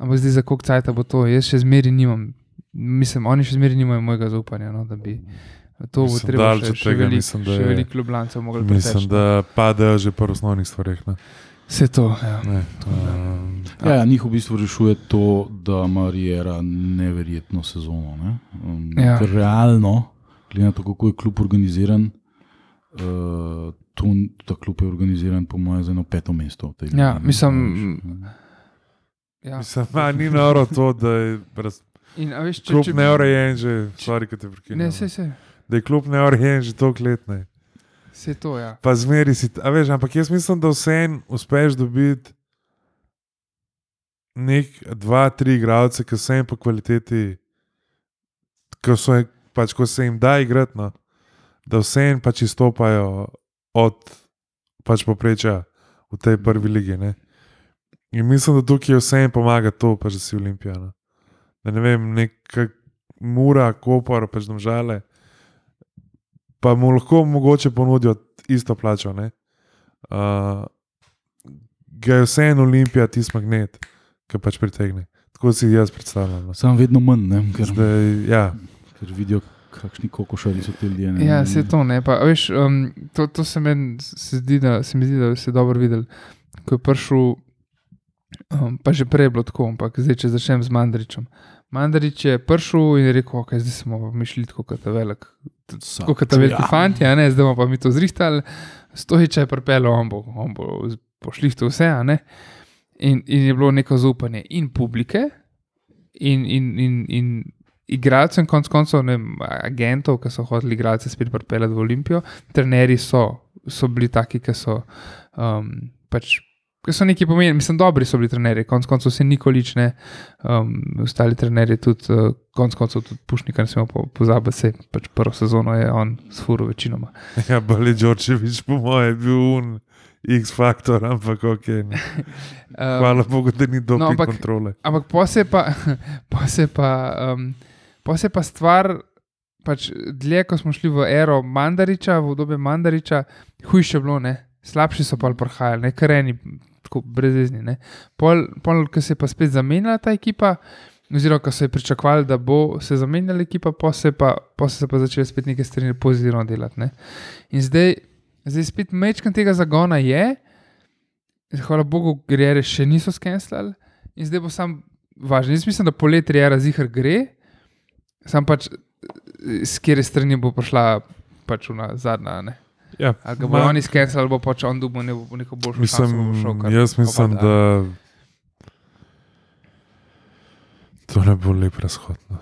ampak zdaj za koliko cajt bo to, jaz še zmeri nimam. Mislim, oni še zmeri nimajo mojega zaupanja, no, da bi to bo Mislim, treba še, še veliko mislim, da je- velik ljubljancev mogli Mislim, preteči. da padejo že po osnovnih stvareh. Ne? Vse to, ja. Ne, um, Ja, ja, njih v bistvu rešuje to, da ima Riera neverjetno sezono. Ne? Um, Ja. ker Realno, glede na to, kako je klub organiziran, uh, to, ta klub je organiziran, po mojem, za eno peto mesto. Ja, ne. mislim, Veš, ja. Mislim, ma, ni noro to, da je raz, In, a veš, če, klub če, neurejen že, stvari, ki te prekinjajo. Ne, se, se, Da je klub neurejen že toliko let. Ne. se to, ja. Pa zmeri si, a veš, ampak jaz mislim, da vseeno uspeš dobiti nek, dva, tri igralce, ki so jim po kvaliteti, ki so jim, pač, ko se jim da igrati, no, da vseeno pač izstopajo od pač poprečja v tej prvi ligi. Ne. In mislim, da tukaj vseeno pomaga to, pač, da si olimpijano. Da ne vem, neka mura, kopar, pač domžale. Pa mu lahko mogoče ponudijo isto plačo. ne. Uh, ga je vseeno olimpija, tisti magnet, ki pač pritegne. Tako si jaz predstavljam. no. Sam vedno manj, ne, ker, Zdaj, ja, ker vidijo, kakšni kokošari so ti ljudje. ne. Ja, se to ne. Pa, a veš, um, to, to se, meni se, zdi, da, se mi zdi, da si dobro videl. Ko je prišel, um, pa že prej je bilo tako, ampak zdaj, če začnem z Mandaričem. Mandarič je prišel in je rekel, ok, zdaj smo mišli tako kot velik. Tako kot veliki Ja. fanti, a ne, zdaj bomo pa mi to zrihtali, stojiče je pripeljal, on bo, on bo pošli to vse, a ne. In, in je bilo neko zaupanje in publike, in, in, in, in igralcev, in konec koncev ne, agentov, ki so hoteli igralce spet pripeljati v Olimpijo. Trenerji so, so bili taki, ki so. Um, pač, Ki so neki pomenili, mislim, dobri so bili trenerji, konec koncev se nikolič ne, um, ostali trenerji tudi, uh, konec koncev tudi Pušnika, ne smemo po, pozabiti, se pač prvo sezono je on s furo večinoma. *laughs* Ja, Bali Đorčevič, po mojem, je bil un X-faktor, ampak ok. Ne. Um, *laughs* *laughs* Hvala Bogu, da ni doping no, ampak- kontrole. Ampak posebej pa, posebej pa, um, posebej pa stvar, pač dlje, ko smo šli v ero Mandariča, v obdobje Mandariča, hujše bilo, ne? Slabši so pa prihajali, ne kareni, tako brezezni. ne. Pol, pol ko se je pa spet zamenjala ta ekipa, oziroma ko so je pričakovali, da bo se zamenjala ekipa, pa se pa, pol so se pa začeli spet neke stvari pozitivno delati. Ne? In zdaj, zdaj spet mečkam tega zagona je, hvala Bogu, grere še niso skenslali. In zdaj bo sam važno. Jaz mislim, da poletje je razihar gre, sam pač s kere strani bo prišla pač una zadnja. Ne? Ja, Ali ga bo ma- oni skenslali, ali bo pač on dubo ne, neko boljšo Mislim, bo šel. jaz mislim, opada, da to ne bo lep razhod. No.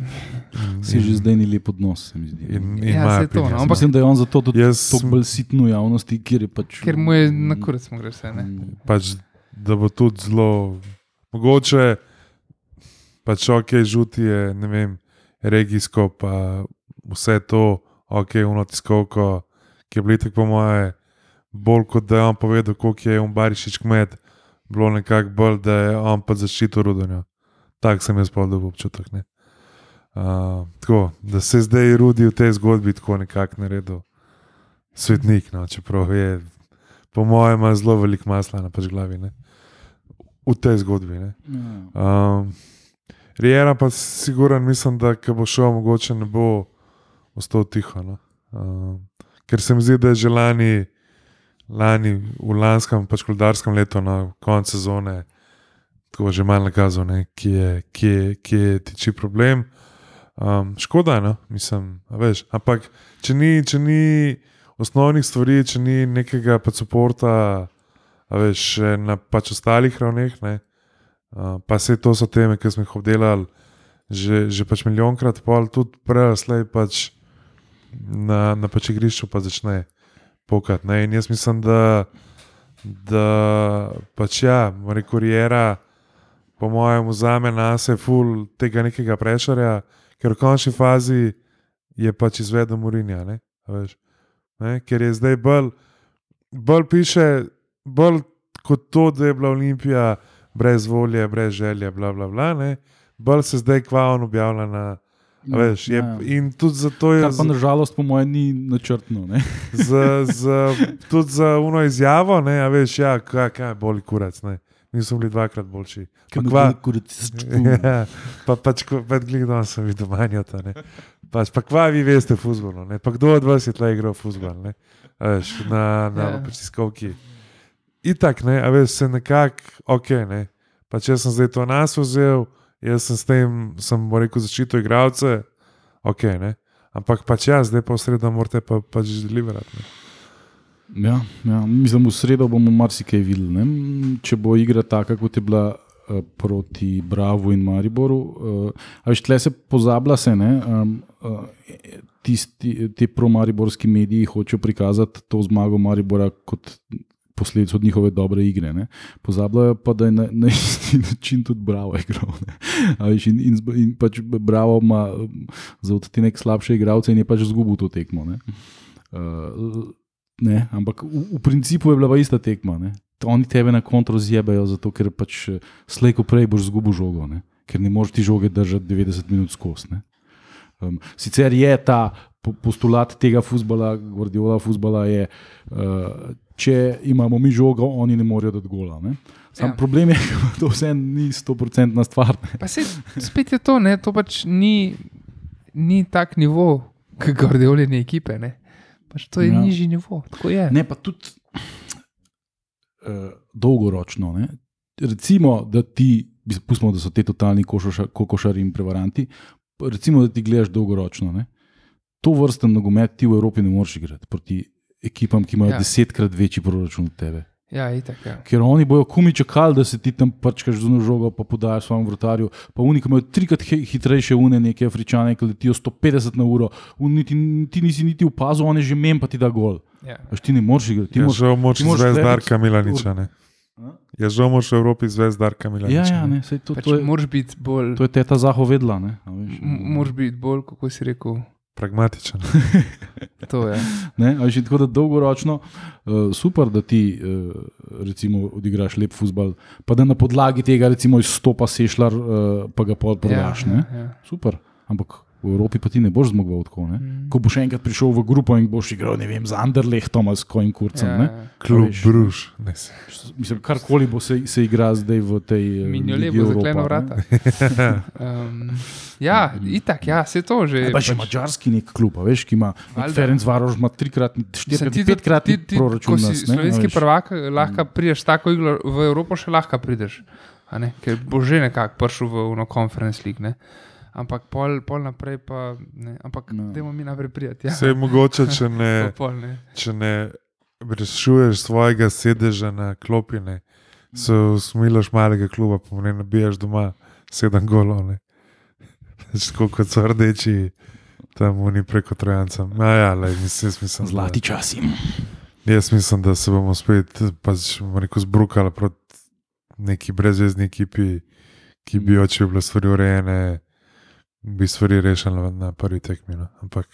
*laughs* Si že zdaj ni lep odnos, se mi zdi. In, in Ja, saj to, no, ampak- Mislim, da je on zato tudi Jaz to bolj sitno v javnosti, kjer je pač. Ker mu je na kurc mu gre vse. Ne? Mm, pač, da bo tudi zelo mogoče, pač ok, žuti je, ne vem, regijsko, pa vse to, ok, unotiskovko, ki je blitek po moje, bolj kot da je on povedal, koliko je on barišič kmet, bilo nekako bolj, da je on pa zaščitil rudonjo. Tak sem jaz pa dobil občutek. Ne? Uh, tako, da se zdaj rudi v tej zgodbi tako nekako naredil svetnik, no, čeprav je, po mojem, ima zelo veliko masla na pač glavi. Ne? V tej zgodbi. Ne? ja. Um, Rijera pa siguran, mislim, da ko bo šel, mogoče ne bo ostal tiho. No? Um, ker se mi zdi, da je že lani, lani v lanskem, pač koldarskem letu, na koncu sezone, tako že malo nakazal, kje, je- tiči problem. Um, škoda, no, mislim, veš. Ampak če ni, če ni osnovnih stvari, če ni nekega pač suporta, a veš, na pač ostalih ravneh, ne, uh, pa se to so teme, ki smo jih obdelali že, že pač milijonkrat, pol tudi preraslej pač na, na pač igrišču pa začne pokati. Ne? In jaz mislim, da, da pač ja, reko Rijera, po mojem, vzame na sebe ful tega nekega prešarja, ker v končni fazi je pač izvedel Murinja. Ne? Ne? Ker je zdaj bolj, bolj piše, bolj kot to, da je bila Olimpija brez volje, brez želje, bla, bla, bla, ne? bolj se zdaj kvaon objavlja na. A Veš, je, Ja. in tudi zato je Kar pa nažalost, po mojem, ni načrtno. Ne? *laughs* za, za, tudi za uno izjavo, ne, a veš, ja, kaj, kaj boli kurac. Ne. Mi smo bili dvakrat boljši. Pa kva, *laughs* ja, pa pač, ko- pa gledal sem videl manjota. ne. Pač, pa kva vi veste fuzbolo, ne. Pa kdo od vas je tle igral fuzbol, ne. A Veš, na, na Ja. yeah. tiskovki. Itak, ne, a veš, se nekako, ok, ne. Pa če sem zdaj to nas vzel, jaz sem s tem, sem rekel, zaščitil igralce, ok, ne. Ampak pač ja, zdaj pa v sredo morate pa, pač deliverati. ne. Ja, ja, mislim, v sredo bomo marsikaj videli. Ne? Če bo igra taka, kot je bila uh, proti Bravo in Mariboru. Uh, veš, tle se pozablja, se, ne, um, uh, tisti, ti pro-mariborski mediji hočejo prikazati to zmago Maribora kot posledico od njihove dobre igre. Ne? Pozabljajo pa, da je na, na isti *laughs* način tudi Bravo igral. in, in, in pač Bravo ima za odtenek slabše igralce in je pač izgubil to tekmo. Ne? Uh, ne, ampak v, v principu je bila pa ista tekma. Ne? Oni tebe na kontro zjebajo, zato ker pač slej ko prej boš zgubil žogo, ne? ker ne moreš ti žoge držati 90 minut skozi. ne. Um, sicer je ta po- postulat tega futbola, Guardiola futbola, je, uh, če imamo mi žogo, oni ne morejo dati gola. Ne? Sam Ja. problem je, *laughs* da to vse ni 100% stvar. Ne? Pa se spet je to, ne, to pač ni. ni tak nivo, kot gordeoljene ekipe. Ne? Pač to je Ja. nižji nivo, je. Ne, pa tudi uh, dolgoročno. Ne? Recimo, da ti, pustimo, da so te totalni košoša, kokošari in prevaranti, recimo, da ti gledaš dolgoročno. Ne? To vrsten nogomet ti v Evropi ne moreš igrati proti ekipam, ki imajo ja. Ja. desetkrat večji proračun od tebe. Ja, itak, ja. Ker oni bojo kumi čakali, da se ti tam prčkaš z eno žogo, pa podajaš svojemu vrtarju. Pa unik imajo trikrat hitrejše une, neke afričane, ki letijo 150 na uro, Oni ti, ti nisi niti opazil, on je že mem, pa ti da gol. ja. Veš, ti ne moreš igrati. Ti Je moraš- žal moč zvezdarka Milaniča. Ne? Je žal moč v Evropi zvezdarka Milaniča. Ja, ja, ne. ne, to, Pač to, je, moraš biti bolj, to je teta zahovedla. Ne, a veš, m- moraš biti bolj, kako si rekel. Pragmatičen. *laughs* To je. Ne, a veš, in tako da dolgoročno uh, super, da ti uh, recimo odigraš lep futbal, pa da na podlagi tega recimo izstopa sešljar, uh, pa ga pol prodaš. Ja, ja, ja. Super, ampak v Evropi pa ti ne boš zmagal tako. Ne? Mm. Ko boš enkrat prišel v grupo in boš igral, ne vem, z Anderlehtom ali s kojim kurcem. Ja, Ja, ja. Klub. Bruž. Ne, Mislim, karkoli bo se, se igra zdaj v tej uh, Minjole bo Evropa, zakleno ne. vrata. *laughs* Um, ja, itak, ja, se to že. Pa še mačarski nek klub, a veš, ki ima. Ferenc Varoš, ima trikrat, štirikrat, petkrat ti- ti, proračun. Ko si nas, ne, a slovenski veš. prvak, lahko prideš tako iglo v Evropo, še lahko prideš. a ne, Ker bo že nekako prišel v uno conference league. Ne? Ampak pol, pol naprej pa ne. Ampak No. no. dajmo mi naprej prijeti. Ja. Se je mogoče, če *laughs* ne, pol, ne. če ne rešuješ svojega sedeža na klopine, se usmilaš malega kluba, ne nabijaš doma sedem golov. *laughs* Tako kot so rdeči, tam oni preko trojanca. No, ja, lej, mislim, mislim, Zlati časi. Jaz mislim, da se bomo spet pač, rekel, zbrukali proti neki brezvezdni ekipi, ki bi jo, če bi bile stvari urejene, bi stvari rešili na, prvi tekmi. No. Ampak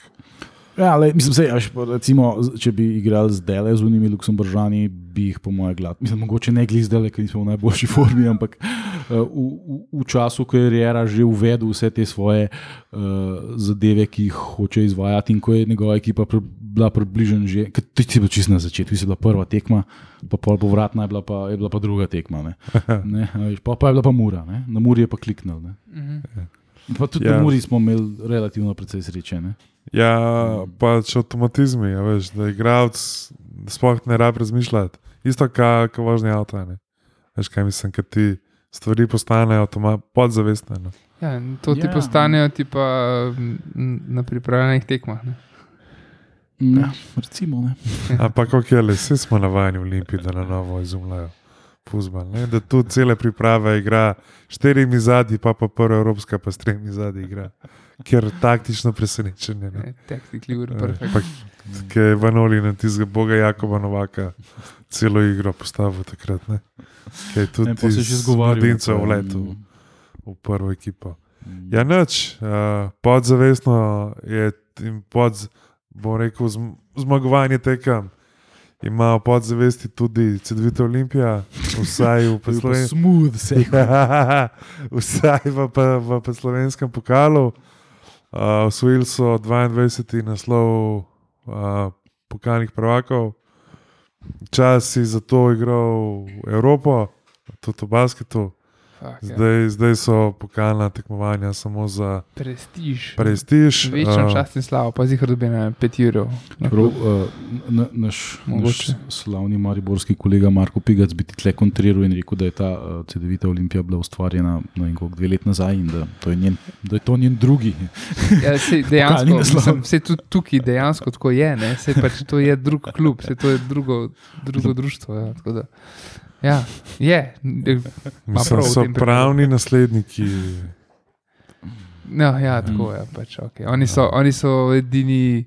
Ja, le, mislim, sej, až, pa recimo, če bi igrali z Dele, z unimi Luksemburžani, bi jih po mojem glad. Mislim, mogoče ne glede zdaj, ker nismo v najboljši *laughs* formi, ampak uh, v, v, v času, ko je Riera že uvedel vse te svoje uh, zadeve, ki jih hoče izvajati, in ko je njegova ekipa pri, bila približena že, ti si bil čist na začetku, ti si bila prva tekma, pa pol povratna je bila pa, je bila pa druga tekma. Ne? *laughs* Ne, a veš, pa, pa je bila pa mura, ne? na muri je pa kliknil. Ne? Mhm. Pa tudi Ja. na muri smo imeli relativno precej sreče. Ne? Ja, pač avtomatizmi, ja, veš, da igralec sploh ne rabi razmišljati. Isto, kot avta. Ne. Veš, kaj mislim, ker ti stvari postanejo podzavestne. No. Ja, to ti Ja. postanejo ti pa na pripravljenih tekmah. Ne? Ja, recimo. Ne? Ampak, ok, le vsi smo navajeni v Olimpiji, da na novo izumljajo fuzbal. Ne? Da tu cele priprave igra štirimi zadnji, pa pa prva evropska, pa s tremi zadnji igra. Ker taktično presenečenje. Ne? Ne, Technically, we're Eh, perfect. Pa, ki je Vanoli na tistega boga Jakoba Novaka celo igro postavil takrat. Ne? Ki je tudi Ne, pa se že zgovarjal. Mladincev pa, vletel mm, v prvo ekipo. mm. Ja, nič, uh, podzavestno je in pod, bom rekel, zm zmagovanje tekem. Ima v podzavesti tudi Cedvita Olimpija, vsaj v *laughs* poslovenskem. smooth, sej. *laughs* vsaj v, v, v slovenskem pokalu. Uh, osvojili so 22. naslov uh, pokalnih prvakov, čas si za to igral v Evropo, tudi v basketu. Fuck, ja. Zdaj, zdaj so pokalna tekmovanja samo za Prestiž. prestiž. Večna uh, čast in slava, pa zihar dobi na 5 evrov. Prav, uh, na, naš, naš Mogoče. slavni mariborski kolega Marko Pigac bi ti tle kontriral in rekel, da je ta uh, CD-vita Olimpija bila ustvarjena vem, koliko, dve leti nazaj in da, to je njen, da je to njen drugi. *laughs* Ja, Pokalni dejansko, mislim, sej tudi tukaj dejansko tako je, ne? sej pač to je drug klub, sej to je drugo, drugo društvo. Ja, tako da, ja, je. Ma Mislim, prav so pravni nasledniki. No, ja, tako je. Pač, okay. oni, so, oni so edini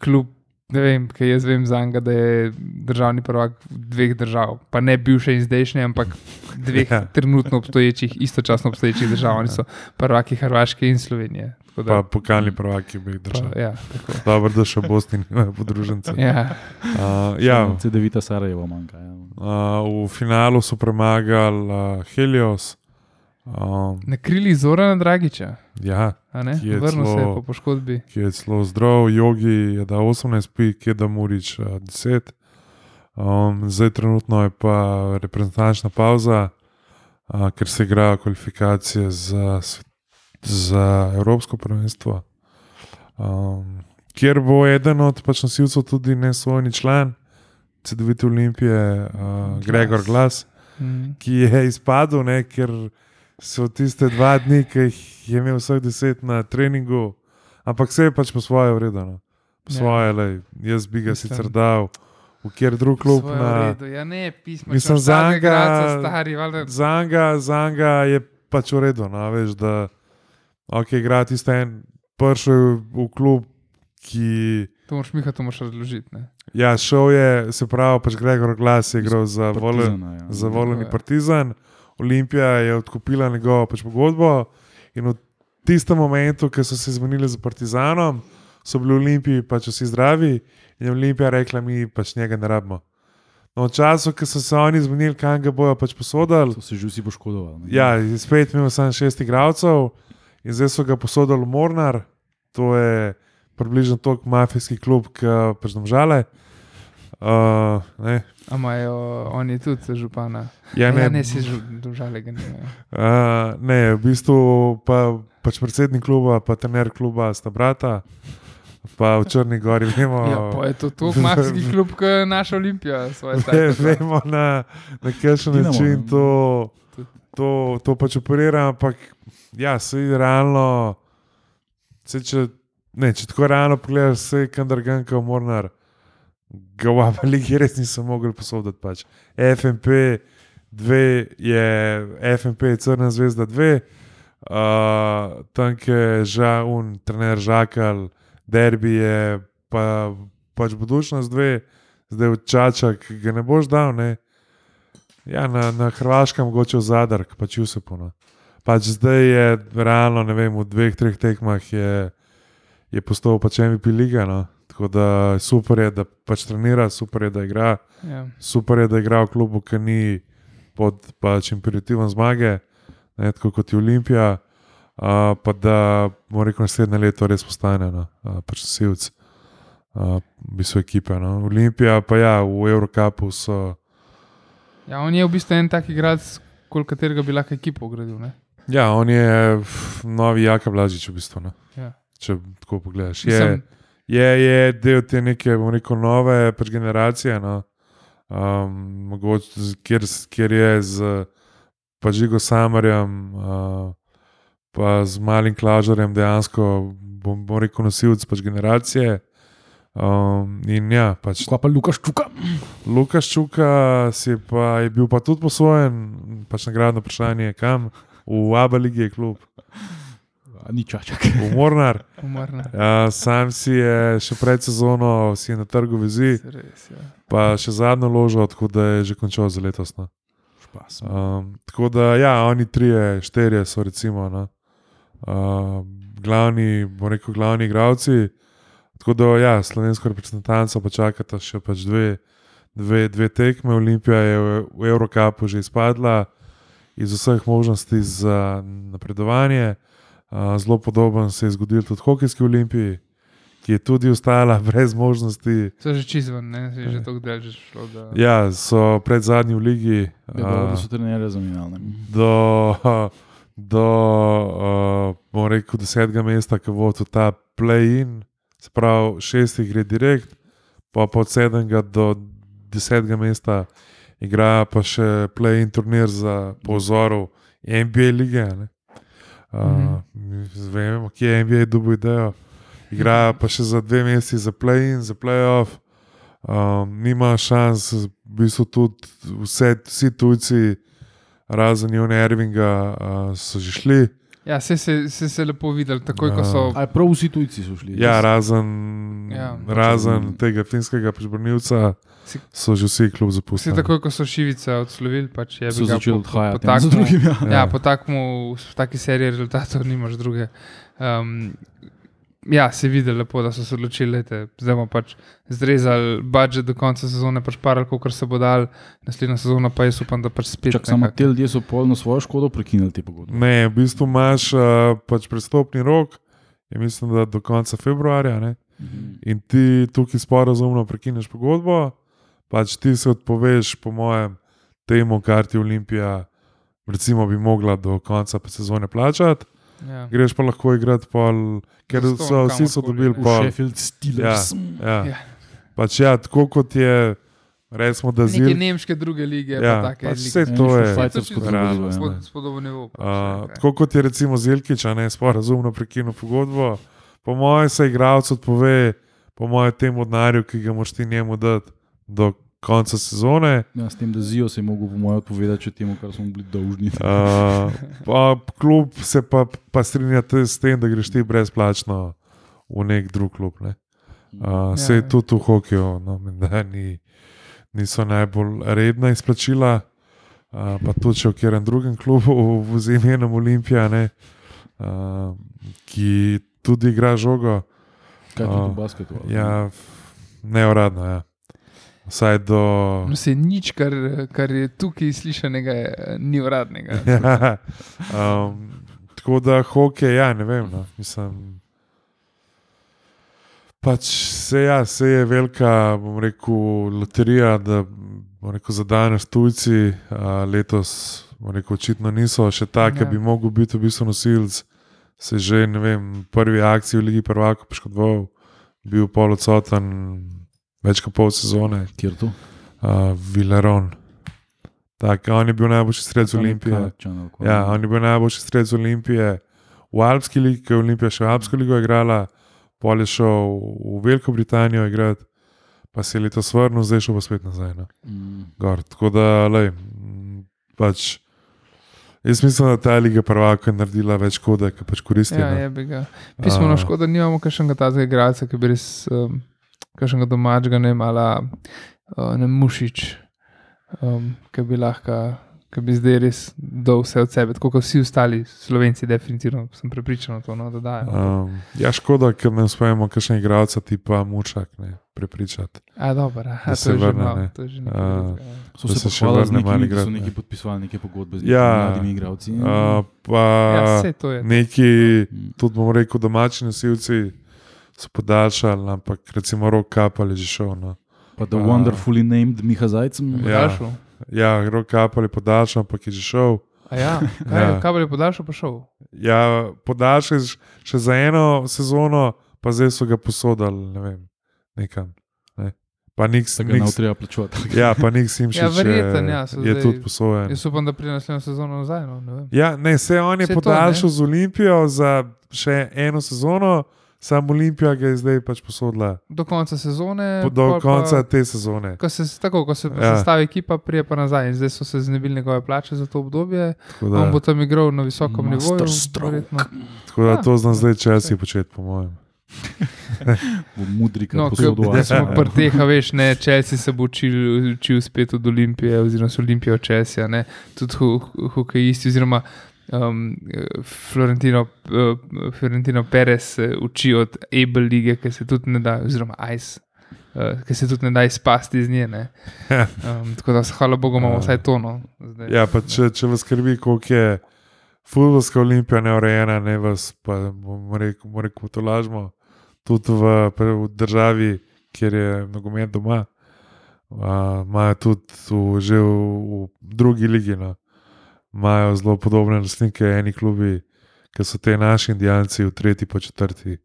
klub, ne vem, kaj jaz vem za njega, da je državni prvak dveh držav. Pa ne bivše in zdajšnje, ampak dveh *laughs* Ja. trenutno obstoječih, istočasno obstoječih držav. Oni so prvaki Hrvaške in Slovenije. Da, Pa pokalni prvaki bi jih držali. pa, ja, tako. Dobro, da še Bosni nimajo podružencev. Ja, Uh, ja, CD-vita Sarajevo manjka. Ja. uh, v finalu so premagali uh, Helios. Um, na krili Zorana Dragiča, ja, ne? Je Vrnil se je celo- po poškodbi. ki je zelo zdrav, jogi je dal 18 pik, je da Murič uh, 10. Um, zdaj trenutno je pa reprezentančna pauza, uh, ker se igrajo kvalifikacije za, za Evropsko prvenstvo. Um, kjer bo eden od pač nosilcev tudi nesvojni član CD-vite Olimpije, uh, Gregor Glas, Mm. ki je izpadel, ne, ker so tiste dva dni, ki jih je imel vseh deset na treningu, ampak vse je pač po svoje vredno. Po Ja. svoje, lej, jaz bi ga Mislim. sicer dal v kjer drug klub. Na, redu. Ja, ne, pismo. Mislim, za zanga- stari, valjda. Zanga, zanga je pač v redu, no, veš, da ok, igra tisti en pršel v klub, ki. To moraš Miha, to moraš razložiti. Ne? Ja, šel je, se pravi, pač Gregor Glas je igral za volen. Partizana, ja. za voljeni je. Partizan. Olimpija je odkupila njegovo pač pogodbo in v tistem momentu, ko so se zmenili za Partizanom, so bili v Olimpiji pač vsi zdravi in je Olimpija rekla, mi pač njega ne rabimo. No, v času, ko so se oni zmenili, kam ga bojo pač posodili, So se že vsi poškodovali. ne. ja, spet imel samo šest igralcev in zdaj so ga posodili v Mornar, to je približno toliko mafijski klub, kot pač domžale. Uh, ne, A imajo oni tudi župana? ja, ne, ne, ne si ga nimajo. Uh, ne, v bistvu pa, pač predsednik kluba, pa trener kluba sta brata, pa v Črni Gori vemo, Ja, pa je to tako mafijski klub, kot je naša Olimpija. statusa. vemo na, na kakšen način ne. to, to, to pač operira, ampak ja, se je realno, se, če, ne, če tako realno pogledaš, se je kandarganka v Mornar, ga v Abaligi *laughs* res niso mogli posoditi. Pač. FMP 2 je FMP je Crna zvezda 2, uh, tam je žal, trener Žakal, derbi je pa, pač budučnost 2, zdaj v Čačak ga ne boš dal. Ne? Ja, na, na Hrvaškem mogoče v Zadar, pač Jusupno. Pač zdaj je realno, ne vem, v dveh, treh tekmah je, je postal pač MVP liga. No? Tako da super je, da pač trenira, super je, da igra, Ja. super je, da igra v klubu, ki ni pod pač imperativom zmage, ne, tako kot je Olimpija. Uh, pa da, moram reči, naslednje leto res postane, no, uh, pač silc, uh, bi so ekipe. No. Olimpija, pa ja, v Evropi so. ja, on je v bistvu en tak igralec, koliko katerega bi lahko ekipo ugradil. Ne? Ja, on je novi Jaka Blažič, v bistvu. No. Ja. Če tako pogledaš. Je, Mislim, je, je del te neke, bomo rekel, nove pač generacije. No. Um, mogoče, kjer, kjer je z pač Žigo Samarjem, uh, pa z malim Klažarjem dejansko, bom, bom rekel, nosilc pač generacije. Um, in ja, pač Kaj pa Lukaš Čuka? Lukaš Čuka si pa, je bil pa tudi posvojen, pač nagradno vprašanje, kam. V Abu Leiji je klub, Ni čačak. v Mornar. umrna. Ja, sam si je še pred sezono si na trgu vezi, Res, ja. pa še zadnjo ložo, tako da je že končal za letos. No. Um, tako da, ja, oni trije, štirje so recimo no. uh, glavni, bom rekel, glavni igravci. Tako da, ja, slovensko reprezentanco pa čakata še pač dve, dve, dve tekme. Olimpija je v, v Evropi že izpadla iz vseh možnosti za napredovanje. Zelo podoben se je zgodil tudi hokejski olimpiji, ki je tudi ostala *laughs* brez možnosti. So že čizven, ne, si že tako dalje šlo. Da... Ja, so pred zadnji v ligi. Ja, da so trenerje zamenjali. do, *laughs* do uh, rekel, desetega mesta, ki bo tudi ta play-in, se pravi, šestih gre direkt, pa pa od sedmega do desetega mesta igra pa še play-in turnir za pozoru NBA lige. Ne? Uh, mm. Vemo, kje je NBA dobil idejo. Igra pa še za dve meseci za play-in, za play-off. Um, nima šans, v bistvu tudi vse, vsi tujci, razen Jona Ervinga, uh, so že šli. Ja, se se, se, se lepo videli, takoj ko Ja. so. Aj prav vsi tujci so šli. Ja, razen, Ja. ja, razen tega finskega prežbrnilca, Si- so že vsi klub Vsi zapustili. takoj, ko so šivice odslovili, pač je so bil začeli odhajati po za takmu- drugim. Ja. Ja, po takmu, v taki seriji rezultatov nimaš druge. Um, ja, se vidi lepo, da so se odločili, da zdaj bomo pač zrezali budžet do konca sezone, pač parali, kot se bo dal, naslednja sezona pa jaz upam, da pač spet. Čak samo te ljudje so polno svojo škodo prekinili te pogodbe. Ne, v bistvu imaš uh, pač prestopni rok, je mislim, da do konca februarja. Ne? In ti tukaj sporazumno prekineš pogodbo, pač ti se odpoveš, po mojem, temu, kar ti Olimpija, recimo, bi mogla do konca sezone plačati. Ja. greš pa lahko igrati, pol, ker Zastonj, so, vsi so dobili pol. Sheffield Steelers. Ja. Ja. Pač ja, tako kot je, recimo, da Neke zil. nemške druge lige, Ja, pa take pač lige. vse Ja, to je. ja. Spod, spodobno nivo. pač, Uh, tako kot je recimo Zelkič, a ne sporazumno prekinil pogodbo, po mojem se igralec odpove, po mojem temu denarju, ki ga moš ti njemu dati do konca sezone. Ja, s tem, da Zijo se je mogel, po mojem, odpovedati še temu, kar smo bili dolžni. *laughs* Uh, pa klub se pa, pa strinja s tem, da greš ti brezplačno v nek drug klub. Ne? Uh, Ja, se je ja. tudi v hokeju, no, menda ni, niso najbolj redna izplačila. Uh, pa tudi če v katerem drugem klubu, z imenom Olimpija, ne, uh, ki tudi igra žogo. Kaj A, v basketu? ali? Ja, neuradno. Ja. Vsaj do. No, se nič, kar, kar je tukaj slišanega, ni uradnega. *laughs* Ja, um, tako da hokej, ja, ne vem. No, mislim, pač se, ja, se je velika, bom rekel, loterija, da rekel, za danes tujci, a, letos, rekel, očitno niso še take, Ja. ja. bi mogel biti v bistvu nosilc. Se že, ne vem, prvi akciji v Ligi prvaka poškodoval, bil pol odsoten več kot pol sezone, Kjer to? uh, Vileron. Tak, on je bil najboljši strelec Olimpije. Ja, on je bil najboljši strelec Olimpije v Alpski ligi, ki je Olimpija še v Alpsko ligo igrala, pol je šel v Veliko Britanijo igrati, pa se je letos vrnil, zdaj šel pa spet nazaj. No. Mm. Gor. Tako da, lej, pač. Jaz mislim, da ta liga prvaka je naredila več škode, ki pač koristi. Ja, no. je bi ga. Pismo na A. škodo, nimamo kakšnega tazga igralca, ki bi res, um, kakšnega domačega, ne vem, ala uh, ne mušič, um, ki bi lahko, ki bi zdaj res dal vse od sebe, tako kot vsi ostali slovenci, definitivno sem prepričan, to, no, da dajo. Um, ja, škoda, ker ne uspemo kakšnega igralca tipa Mučak ne, prepričati. A, dobro, a, Da to se je že vrne, malo, ne. to je že nekaj ja. So se še pohvalili z vrne malo nekimi, da so neki ne. podpisovali neke pogodbe z Ja. mladimi igralci. Uh, pa Ja, sej to je. neki, Mm. tudi bomo rekel, domači nosilci so podaljšali, ampak recimo rok kapal je že šel. No. Pa The a- Wonderfully Named Miha Zajcem. Ja. Podaljšal. Ja, rok kapal je podaljšal, ampak je že šel. A ja, *laughs* kaj, Ja. ja. kabel je podaljšal, pa šel. Ja, podaljšal je še za eno sezono, pa zdaj so ga posodili, ne vem, nekam. Ne. Pa niks, Da ga ne treba plačevati. *laughs* ja, pa niks jim še Ja, verjetno, ja, so je zdaj- tudi posojen. Jaz upam, da pride naslednjo sezono nazaj. No, ne vem. Ja, ne, se on je Saj to, podaljšal z Olimpijo za še eno sezono, sam Olimpija ga je zdaj pač posodila Do konca sezone. po- do konca Pa, te sezone. ko se, tako, ko se Ja. sestavi ekipa, prije pa nazaj. In zdaj so se znebili njegove plače za to obdobje. Tako On bo da, tam igral na visokem nivoju. Tako da Ja. to znam zdaj časi početi, po mojem. *laughs* Mudri, No, kot ker posodo. smo *laughs* pri teh, a veš, ne, Chelsea se bo učil, učil spet od Olimpije, oziroma s Olimpijo ne, tudi ho, ho, hokejisti, oziroma um, Florentino, uh, Florentino Perez uči od Able lige, ki se tudi ne da, oziroma Ice. Uh, ki se tudi ne da izpasti iz nje. ne. Um, tako da, hvala Bogu, imamo Ja. vsaj to. No, zdaj. Ja, pa če, če vas skrbi, koliko je futbolska olimpija neurejena, ne vas, pa bomo rekel, rekel to lažemo. Tudi v, v državi, kjer je nogomet doma, imajo tudi v, že v, v drugi ligi. No. Imajo zelo podobne lastnike, eni klubi, ki so te naši indijanci, v tretji, pa četrti,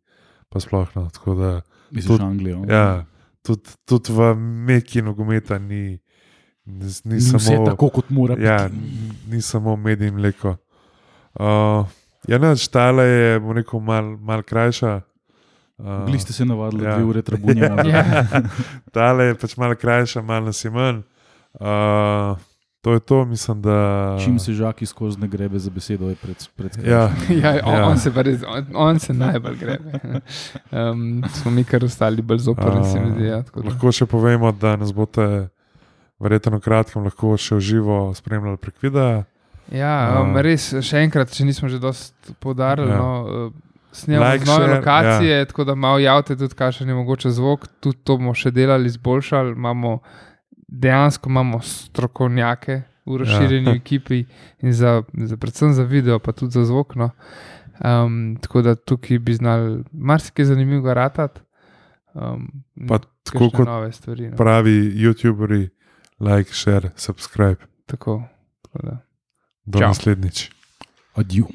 pa sploh no. Tako da, Misliš tudi- Anglijo? ja, tudi, tudi v meki nogometa ni, ni, ni Ni vse samo tako, kot mora biti. Ja, n- ni samo med in mleko. Uh, ja, neč, tale je, bom rekel, malo mal krajša. Uh, Bili ste se navadili, da ja. dve ure trabunjamo. *laughs* Ja. tale je pač malo krajša, malo nas je manj. Uh, to je to, mislim, da. Čim se žaki skozi ne grebe za besedo, je pred, pred Ja, *laughs* Ja, on, Ja. on se res, on, on se najbolj grebe. *laughs* Um, smo mi kar ostali bolj zoprni, se mi zdi. Ja, tako da. lahko še povemo, da nas boste verjetno kratkem lahko še v živo spremljali prek videa. Ja, um, res, še enkrat, če nismo že dosti podarili. Ja. No, uh, Snemamo Like, nove share, lokacije, ja. tako da malo javite, tudi kakšen je mogoče zvok. Tudi to bomo še delali, izboljšali. Imamo, dejansko imamo strokovnjake v razširjeni ja. *laughs* ekipi, in za, za, predvsem za video, pa tudi za zvok. No. Um, tako da tukaj bi znali marsikaj zanimivega ratati. Um, Pa tako kot nove stvari. No. pravi YouTuberi, like, share, subscribe. Tako, tako da. Do Čau. naslednjič. Adijo.